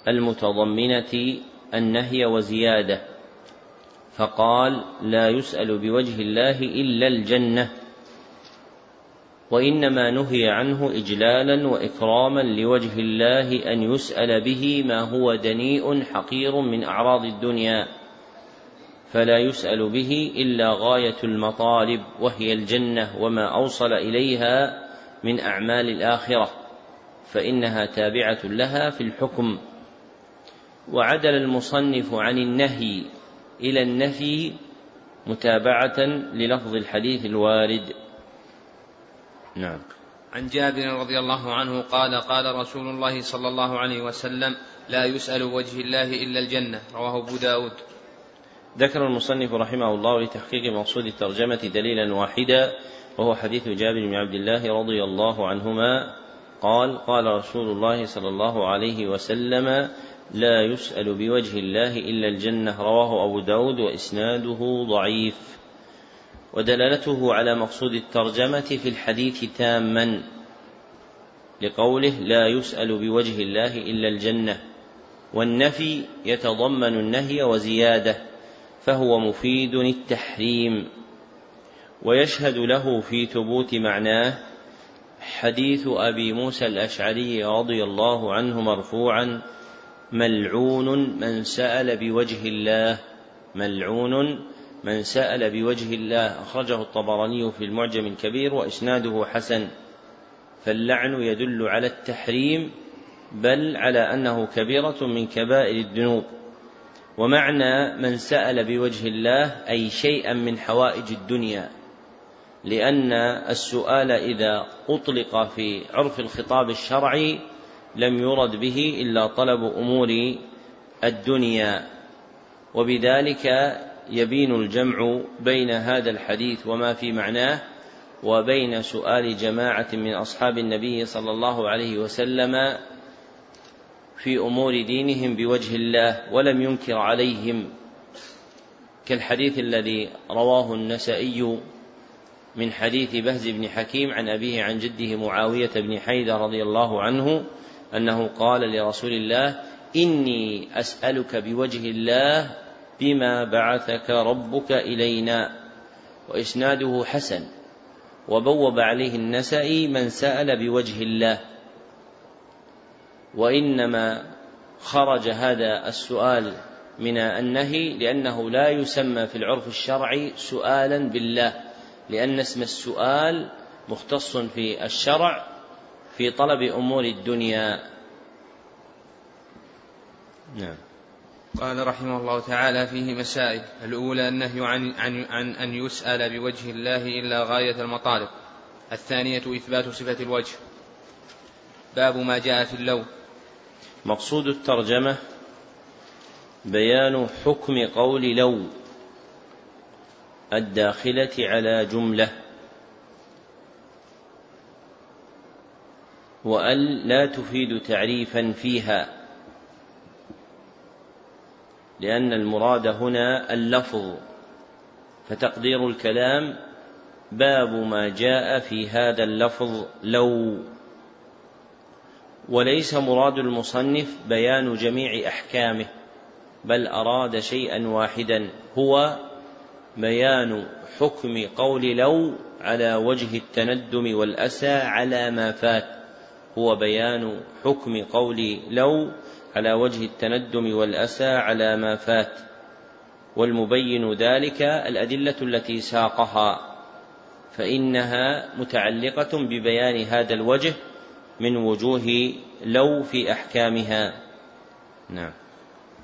المتضمنة النهي وزيادة. فقال لا يسأل بوجه الله إلا الجنة. وإنما نهي عنه إجلالا وإكراما لوجه الله أن يسأل به ما هو دنيء حقير من أعراض الدنيا. فلا يسأل به إلا غاية المطالب وهي الجنة وما أوصل إليها من أعمال الآخرة. فإنها تابعة لها في الحكم. وعدل المصنف عن النهي إلى النفي متابعة للفظ الحديث الوارد. نعم. عن جابر رضي الله عنه قال قال رسول الله صلى الله عليه وسلم لا يسأل وجه الله إلا الجنة. رواه أبو داود. ذكر المصنف رحمه الله لتحقيق مقصود الترجمة دليلا واحدا وهو حديث جابر بن عبد الله رضي الله عنهما. قال قال رسول الله صلى الله عليه وسلم لا يسأل بوجه الله إلا الجنة. رواه أبو داود وإسناده ضعيف. ودلالته على مقصود الترجمة في الحديث تاما لقوله لا يسأل بوجه الله إلا الجنة. والنفي يتضمن النهي وزيادة فهو مفيد التحريم. ويشهد له في ثبوت معناه حديث أبي موسى الأشعري رضي الله عنه مرفوعا ملعون من سأل بوجه الله. ملعون من سأل بوجه الله. أخرجه الطبراني في المعجم الكبير وإسناده حسن. فاللعن يدل على التحريم بل على أنه كبيرة من كبائر الذنوب. ومعنى من سأل بوجه الله أي شيئا من حوائج الدنيا. لأن السؤال إذا أطلق في عرف الخطاب الشرعي لم يرد به إلا طلب أمور الدنيا وبذلك يبين الجمع بين هذا الحديث وما في معناه وبين سؤال جماعة من أصحاب النبي صلى الله عليه وسلم في أمور دينهم بوجه الله ولم ينكر عليهم. كالحديث الذي رواه النسائي من حديث بهز بن حكيم عن أبيه عن جده معاوية بن حيدة رضي الله عنه أنه قال لرسول الله إني أسألك بوجه الله بما بعثك ربك إلينا. وإسناده حسن. وبوب عليه النسائي من سأل بوجه الله. وإنما خرج هذا السؤال من النهي لأنه لا يسمى في العرف الشرعي سؤالا بالله لأن اسم السؤال مختص في الشرع في طلب أمور الدنيا. نعم. قال رحمه الله تعالى فيه مسائل. الأولى النهي عن, عن, عن أن يسأل بوجه الله إلا غاية المطالب. الثانية إثبات صفة الوجه. باب ما جاء في اللون مقصود الترجمة بيان حكم قول لو الداخلة على جملة. وأل لا تفيد تعريفا فيها. لأن المراد هنا اللفظ. فتقدير الكلام باب ما جاء في هذا اللفظ لو. وليس مراد المصنف بيان جميع أحكامه بل أراد شيئا واحدا هو بيان حكم قول لو على وجه التندم والأسى على ما فات. هو بيان حكم قول لو على وجه التندم والأسى على ما فات والمبين ذلك الأدلة التي ساقها فإنها متعلقة ببيان هذا الوجه من وجوه لو في أحكامها. نعم.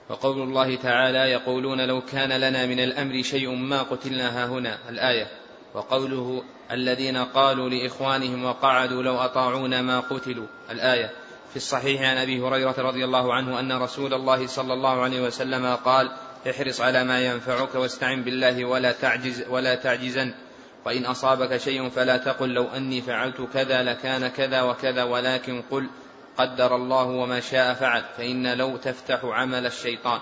وقول الله تعالى يقولون لو كان لنا من الأمر شيء ما قتلنا هنا الآية. وقوله الذين قالوا لإخوانهم وقعدوا لو أطاعونا ما قتلوا. الآية في الصحيح عن أبي هريرة رضي الله عنه أن رسول الله صلى الله عليه وسلم قال احرص على ما ينفعك واستعن بالله ولا تعجز ولا تعجزن. وإن أصابك شيء فلا تقل لو أني فعلت كذا لكان كذا وكذا ولكن قل قدر الله وما شاء فعل فإن لو تفتح عمل الشيطان.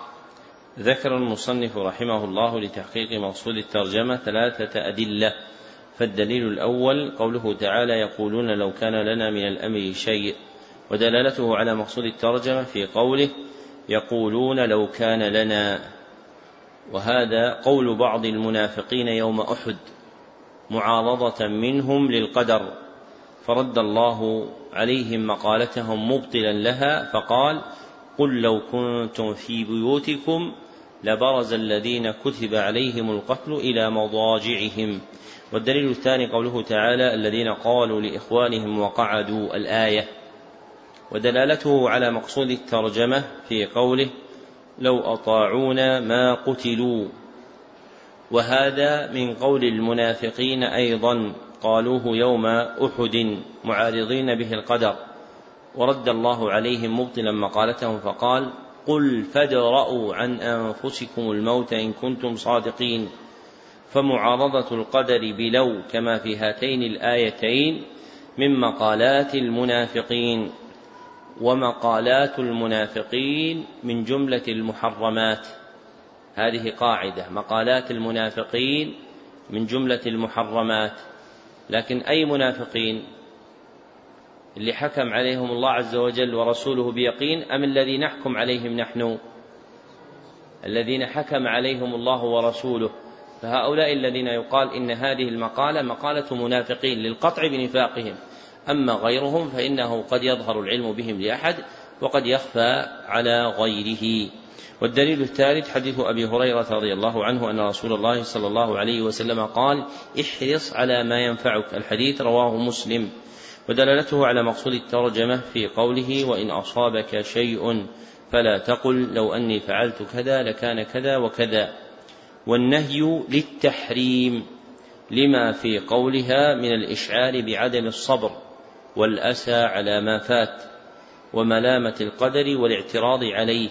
ذكر المصنف رحمه الله لتحقيق مقصود الترجمة ثلاثة أدلة. فالدليل الأول قوله تعالى يقولون لو كان لنا من الأمر شيء ودلالته على مقصود الترجمة في قوله يقولون لو كان لنا. وهذا قول بعض المنافقين يوم أحد معارضة منهم للقدر فرد الله عليهم مقالتهم مبطلا لها فقال قل لو كنتم في بيوتكم لبرز الذين كتب عليهم القتل إلى مضاجعهم. والدليل الثاني قوله تعالى الذين قالوا لإخوانهم وقعدوا الآية ودلالته على مقصود الترجمة في قوله لو أطاعونا ما قتلوا. وهذا من قول المنافقين أيضا قالوه يوم أحد معارضين به القدر ورد الله عليهم مبطلا مقالتهم فقال قل فادرأوا عن أنفسكم الموت إن كنتم صادقين. فمعارضة القدر بلو كما في هاتين الآيتين من مقالات المنافقين ومقالات المنافقين من جملة المحرمات. هذه قاعدة مقالات المنافقين من جملة المحرمات. لكن أي منافقين؟ اللي حكم عليهم الله عز وجل ورسوله بيقين أم الذي نحكم عليهم نحن؟ الذين حكم عليهم الله ورسوله. فهؤلاء الذين يقال إن هذه المقالة مقالة منافقين للقطع بنفاقهم. أما غيرهم فإنه قد يظهر العلم بهم لأحد وقد يخفى على غيره. والدليل الثالث حديث أبي هريرة رضي الله عنه أن رسول الله صلى الله عليه وسلم قال احرص على ما ينفعك. الحديث رواه مسلم. ودلالته على مقصود الترجمة في قوله وإن أصابك شيء فلا تقل لو أني فعلت كذا لكان كذا وكذا. والنهي للتحريم لما في قولها من الإشعار بعدم الصبر والأسى على ما فات وملامة القدر والاعتراض عليه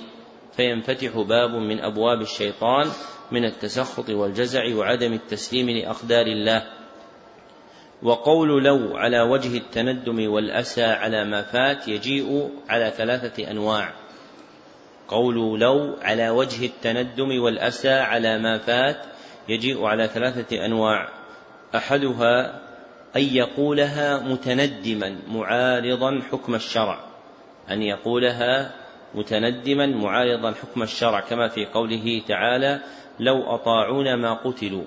فينفتح باب من أبواب الشيطان من التسخط والجزع وعدم التسليم لأقدار الله. وقول لو على وجه التندم والأسى على ما فات يجيء على ثلاثة أنواع. قول لو على وجه التندم والأسى على ما فات يجيء على ثلاثة أنواع. أحدها أن يقولها متندما معارضا حكم الشرع. أن يقولها متندما معارضا حكم الشرع كما في قوله تعالى لو أطاعونا ما قتلوا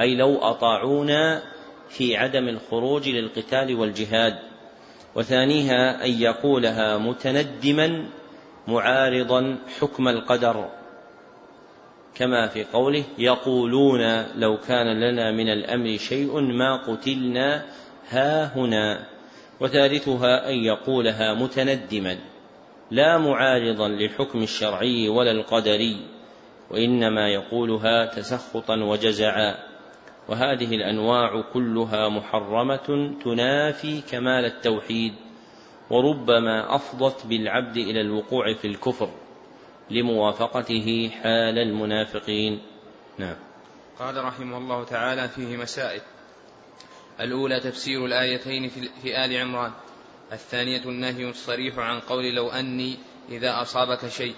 أي لو أطاعونا في عدم الخروج للقتال والجهاد. وثانيها أن يقولها متندما معارضا حكم القدر. كما في قوله يقولون لو كان لنا من الأمر شيء ما قتلنا ها هنا. وثالثها أن يقولها متندما لا معارضا للحكم الشرعي ولا القدري وإنما يقولها تسخطا وجزعا. وهذه الأنواع كلها محرمة تنافي كمال التوحيد. وربما أفضت بالعبد إلى الوقوع في الكفر لموافقته حال المنافقين. نعم. قال رحمه الله تعالى فيه مسائل. الأولى تفسير الآيتين في آل عمران. الثانية النهي الصريح عن قول لو أني إذا أصابك شيء.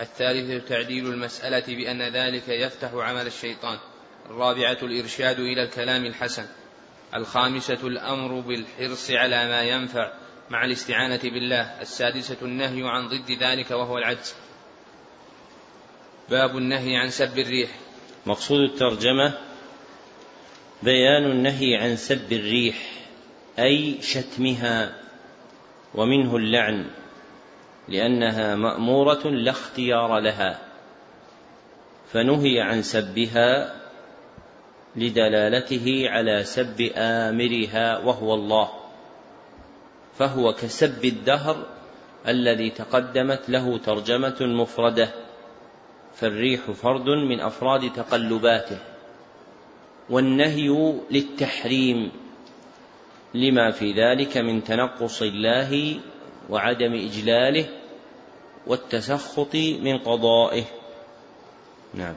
الثالثة تعديل المسألة بأن ذلك يفتح عمل الشيطان. الرابعة الإرشاد إلى الكلام الحسن. الخامسة الأمر بالحرص على ما ينفع. مع الاستعانة بالله. السادسة النهي عن ضد ذلك وهو العجز. باب النهي عن سب الريح. مقصود الترجمة بيان النهي عن سب الريح أي شتمها ومنه اللعن لأنها مأمورة لا اختيار لها فنهي عن سبها لدلالته على سب آمرها وهو الله. فهو كسب الدهر الذي تقدمت له ترجمة مفردة فالريح فرد من أفراد تقلباته والنهي للتحريم لما في ذلك من تنقص الله وعدم إجلاله والتسخط من قضائه. نعم.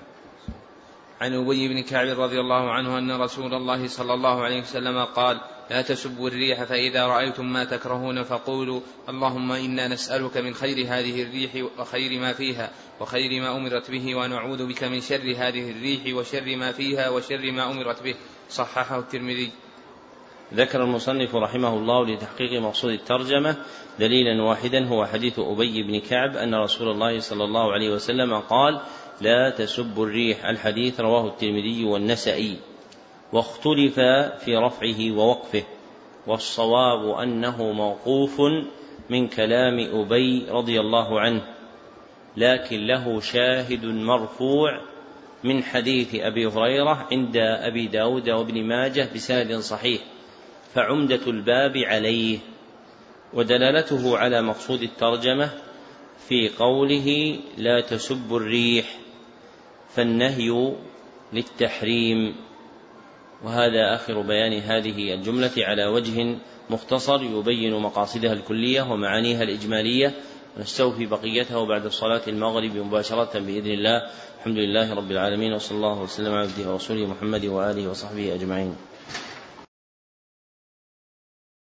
عن أبي بن كعب رضي الله عنه أن رسول الله صلى الله عليه وسلم قال لا تسبوا الريح فإذا رأيتم ما تكرهون فقولوا اللهم إنا نسألك من خير هذه الريح وخير ما فيها وخير ما أمرت به ونعوذ بك من شر هذه الريح وشر ما فيها وشر ما أمرت به. صححه الترمذي. ذكر المصنف رحمه الله لتحقيق مقصود الترجمة دليلا واحدا هو حديث أبي بن كعب أن رسول الله صلى الله عليه وسلم قال لا تسبوا الريح. الحديث رواه الترمذي والنسائي. واختلف في رفعه ووقفه. والصواب أنه موقوف من كلام أبي رضي الله عنه. لكن له شاهد مرفوع من حديث أبي هريرة عند أبي داود وابن ماجه بسند صحيح. فعمدة الباب عليه. ودلالته على مقصود الترجمة في قوله لا تسبوا الريح. فالنهي للتحريم. وهذا آخر بيان هذه الجملة على وجه مختصر يبين مقاصدها الكلية ومعانيها الإجمالية. نستوفي بقيته بعد صلاة المغرب مباشرة بإذن الله. الحمد لله رب العالمين وصلى الله وسلم على عبده ورسوله محمد وآله وصحبه أجمعين.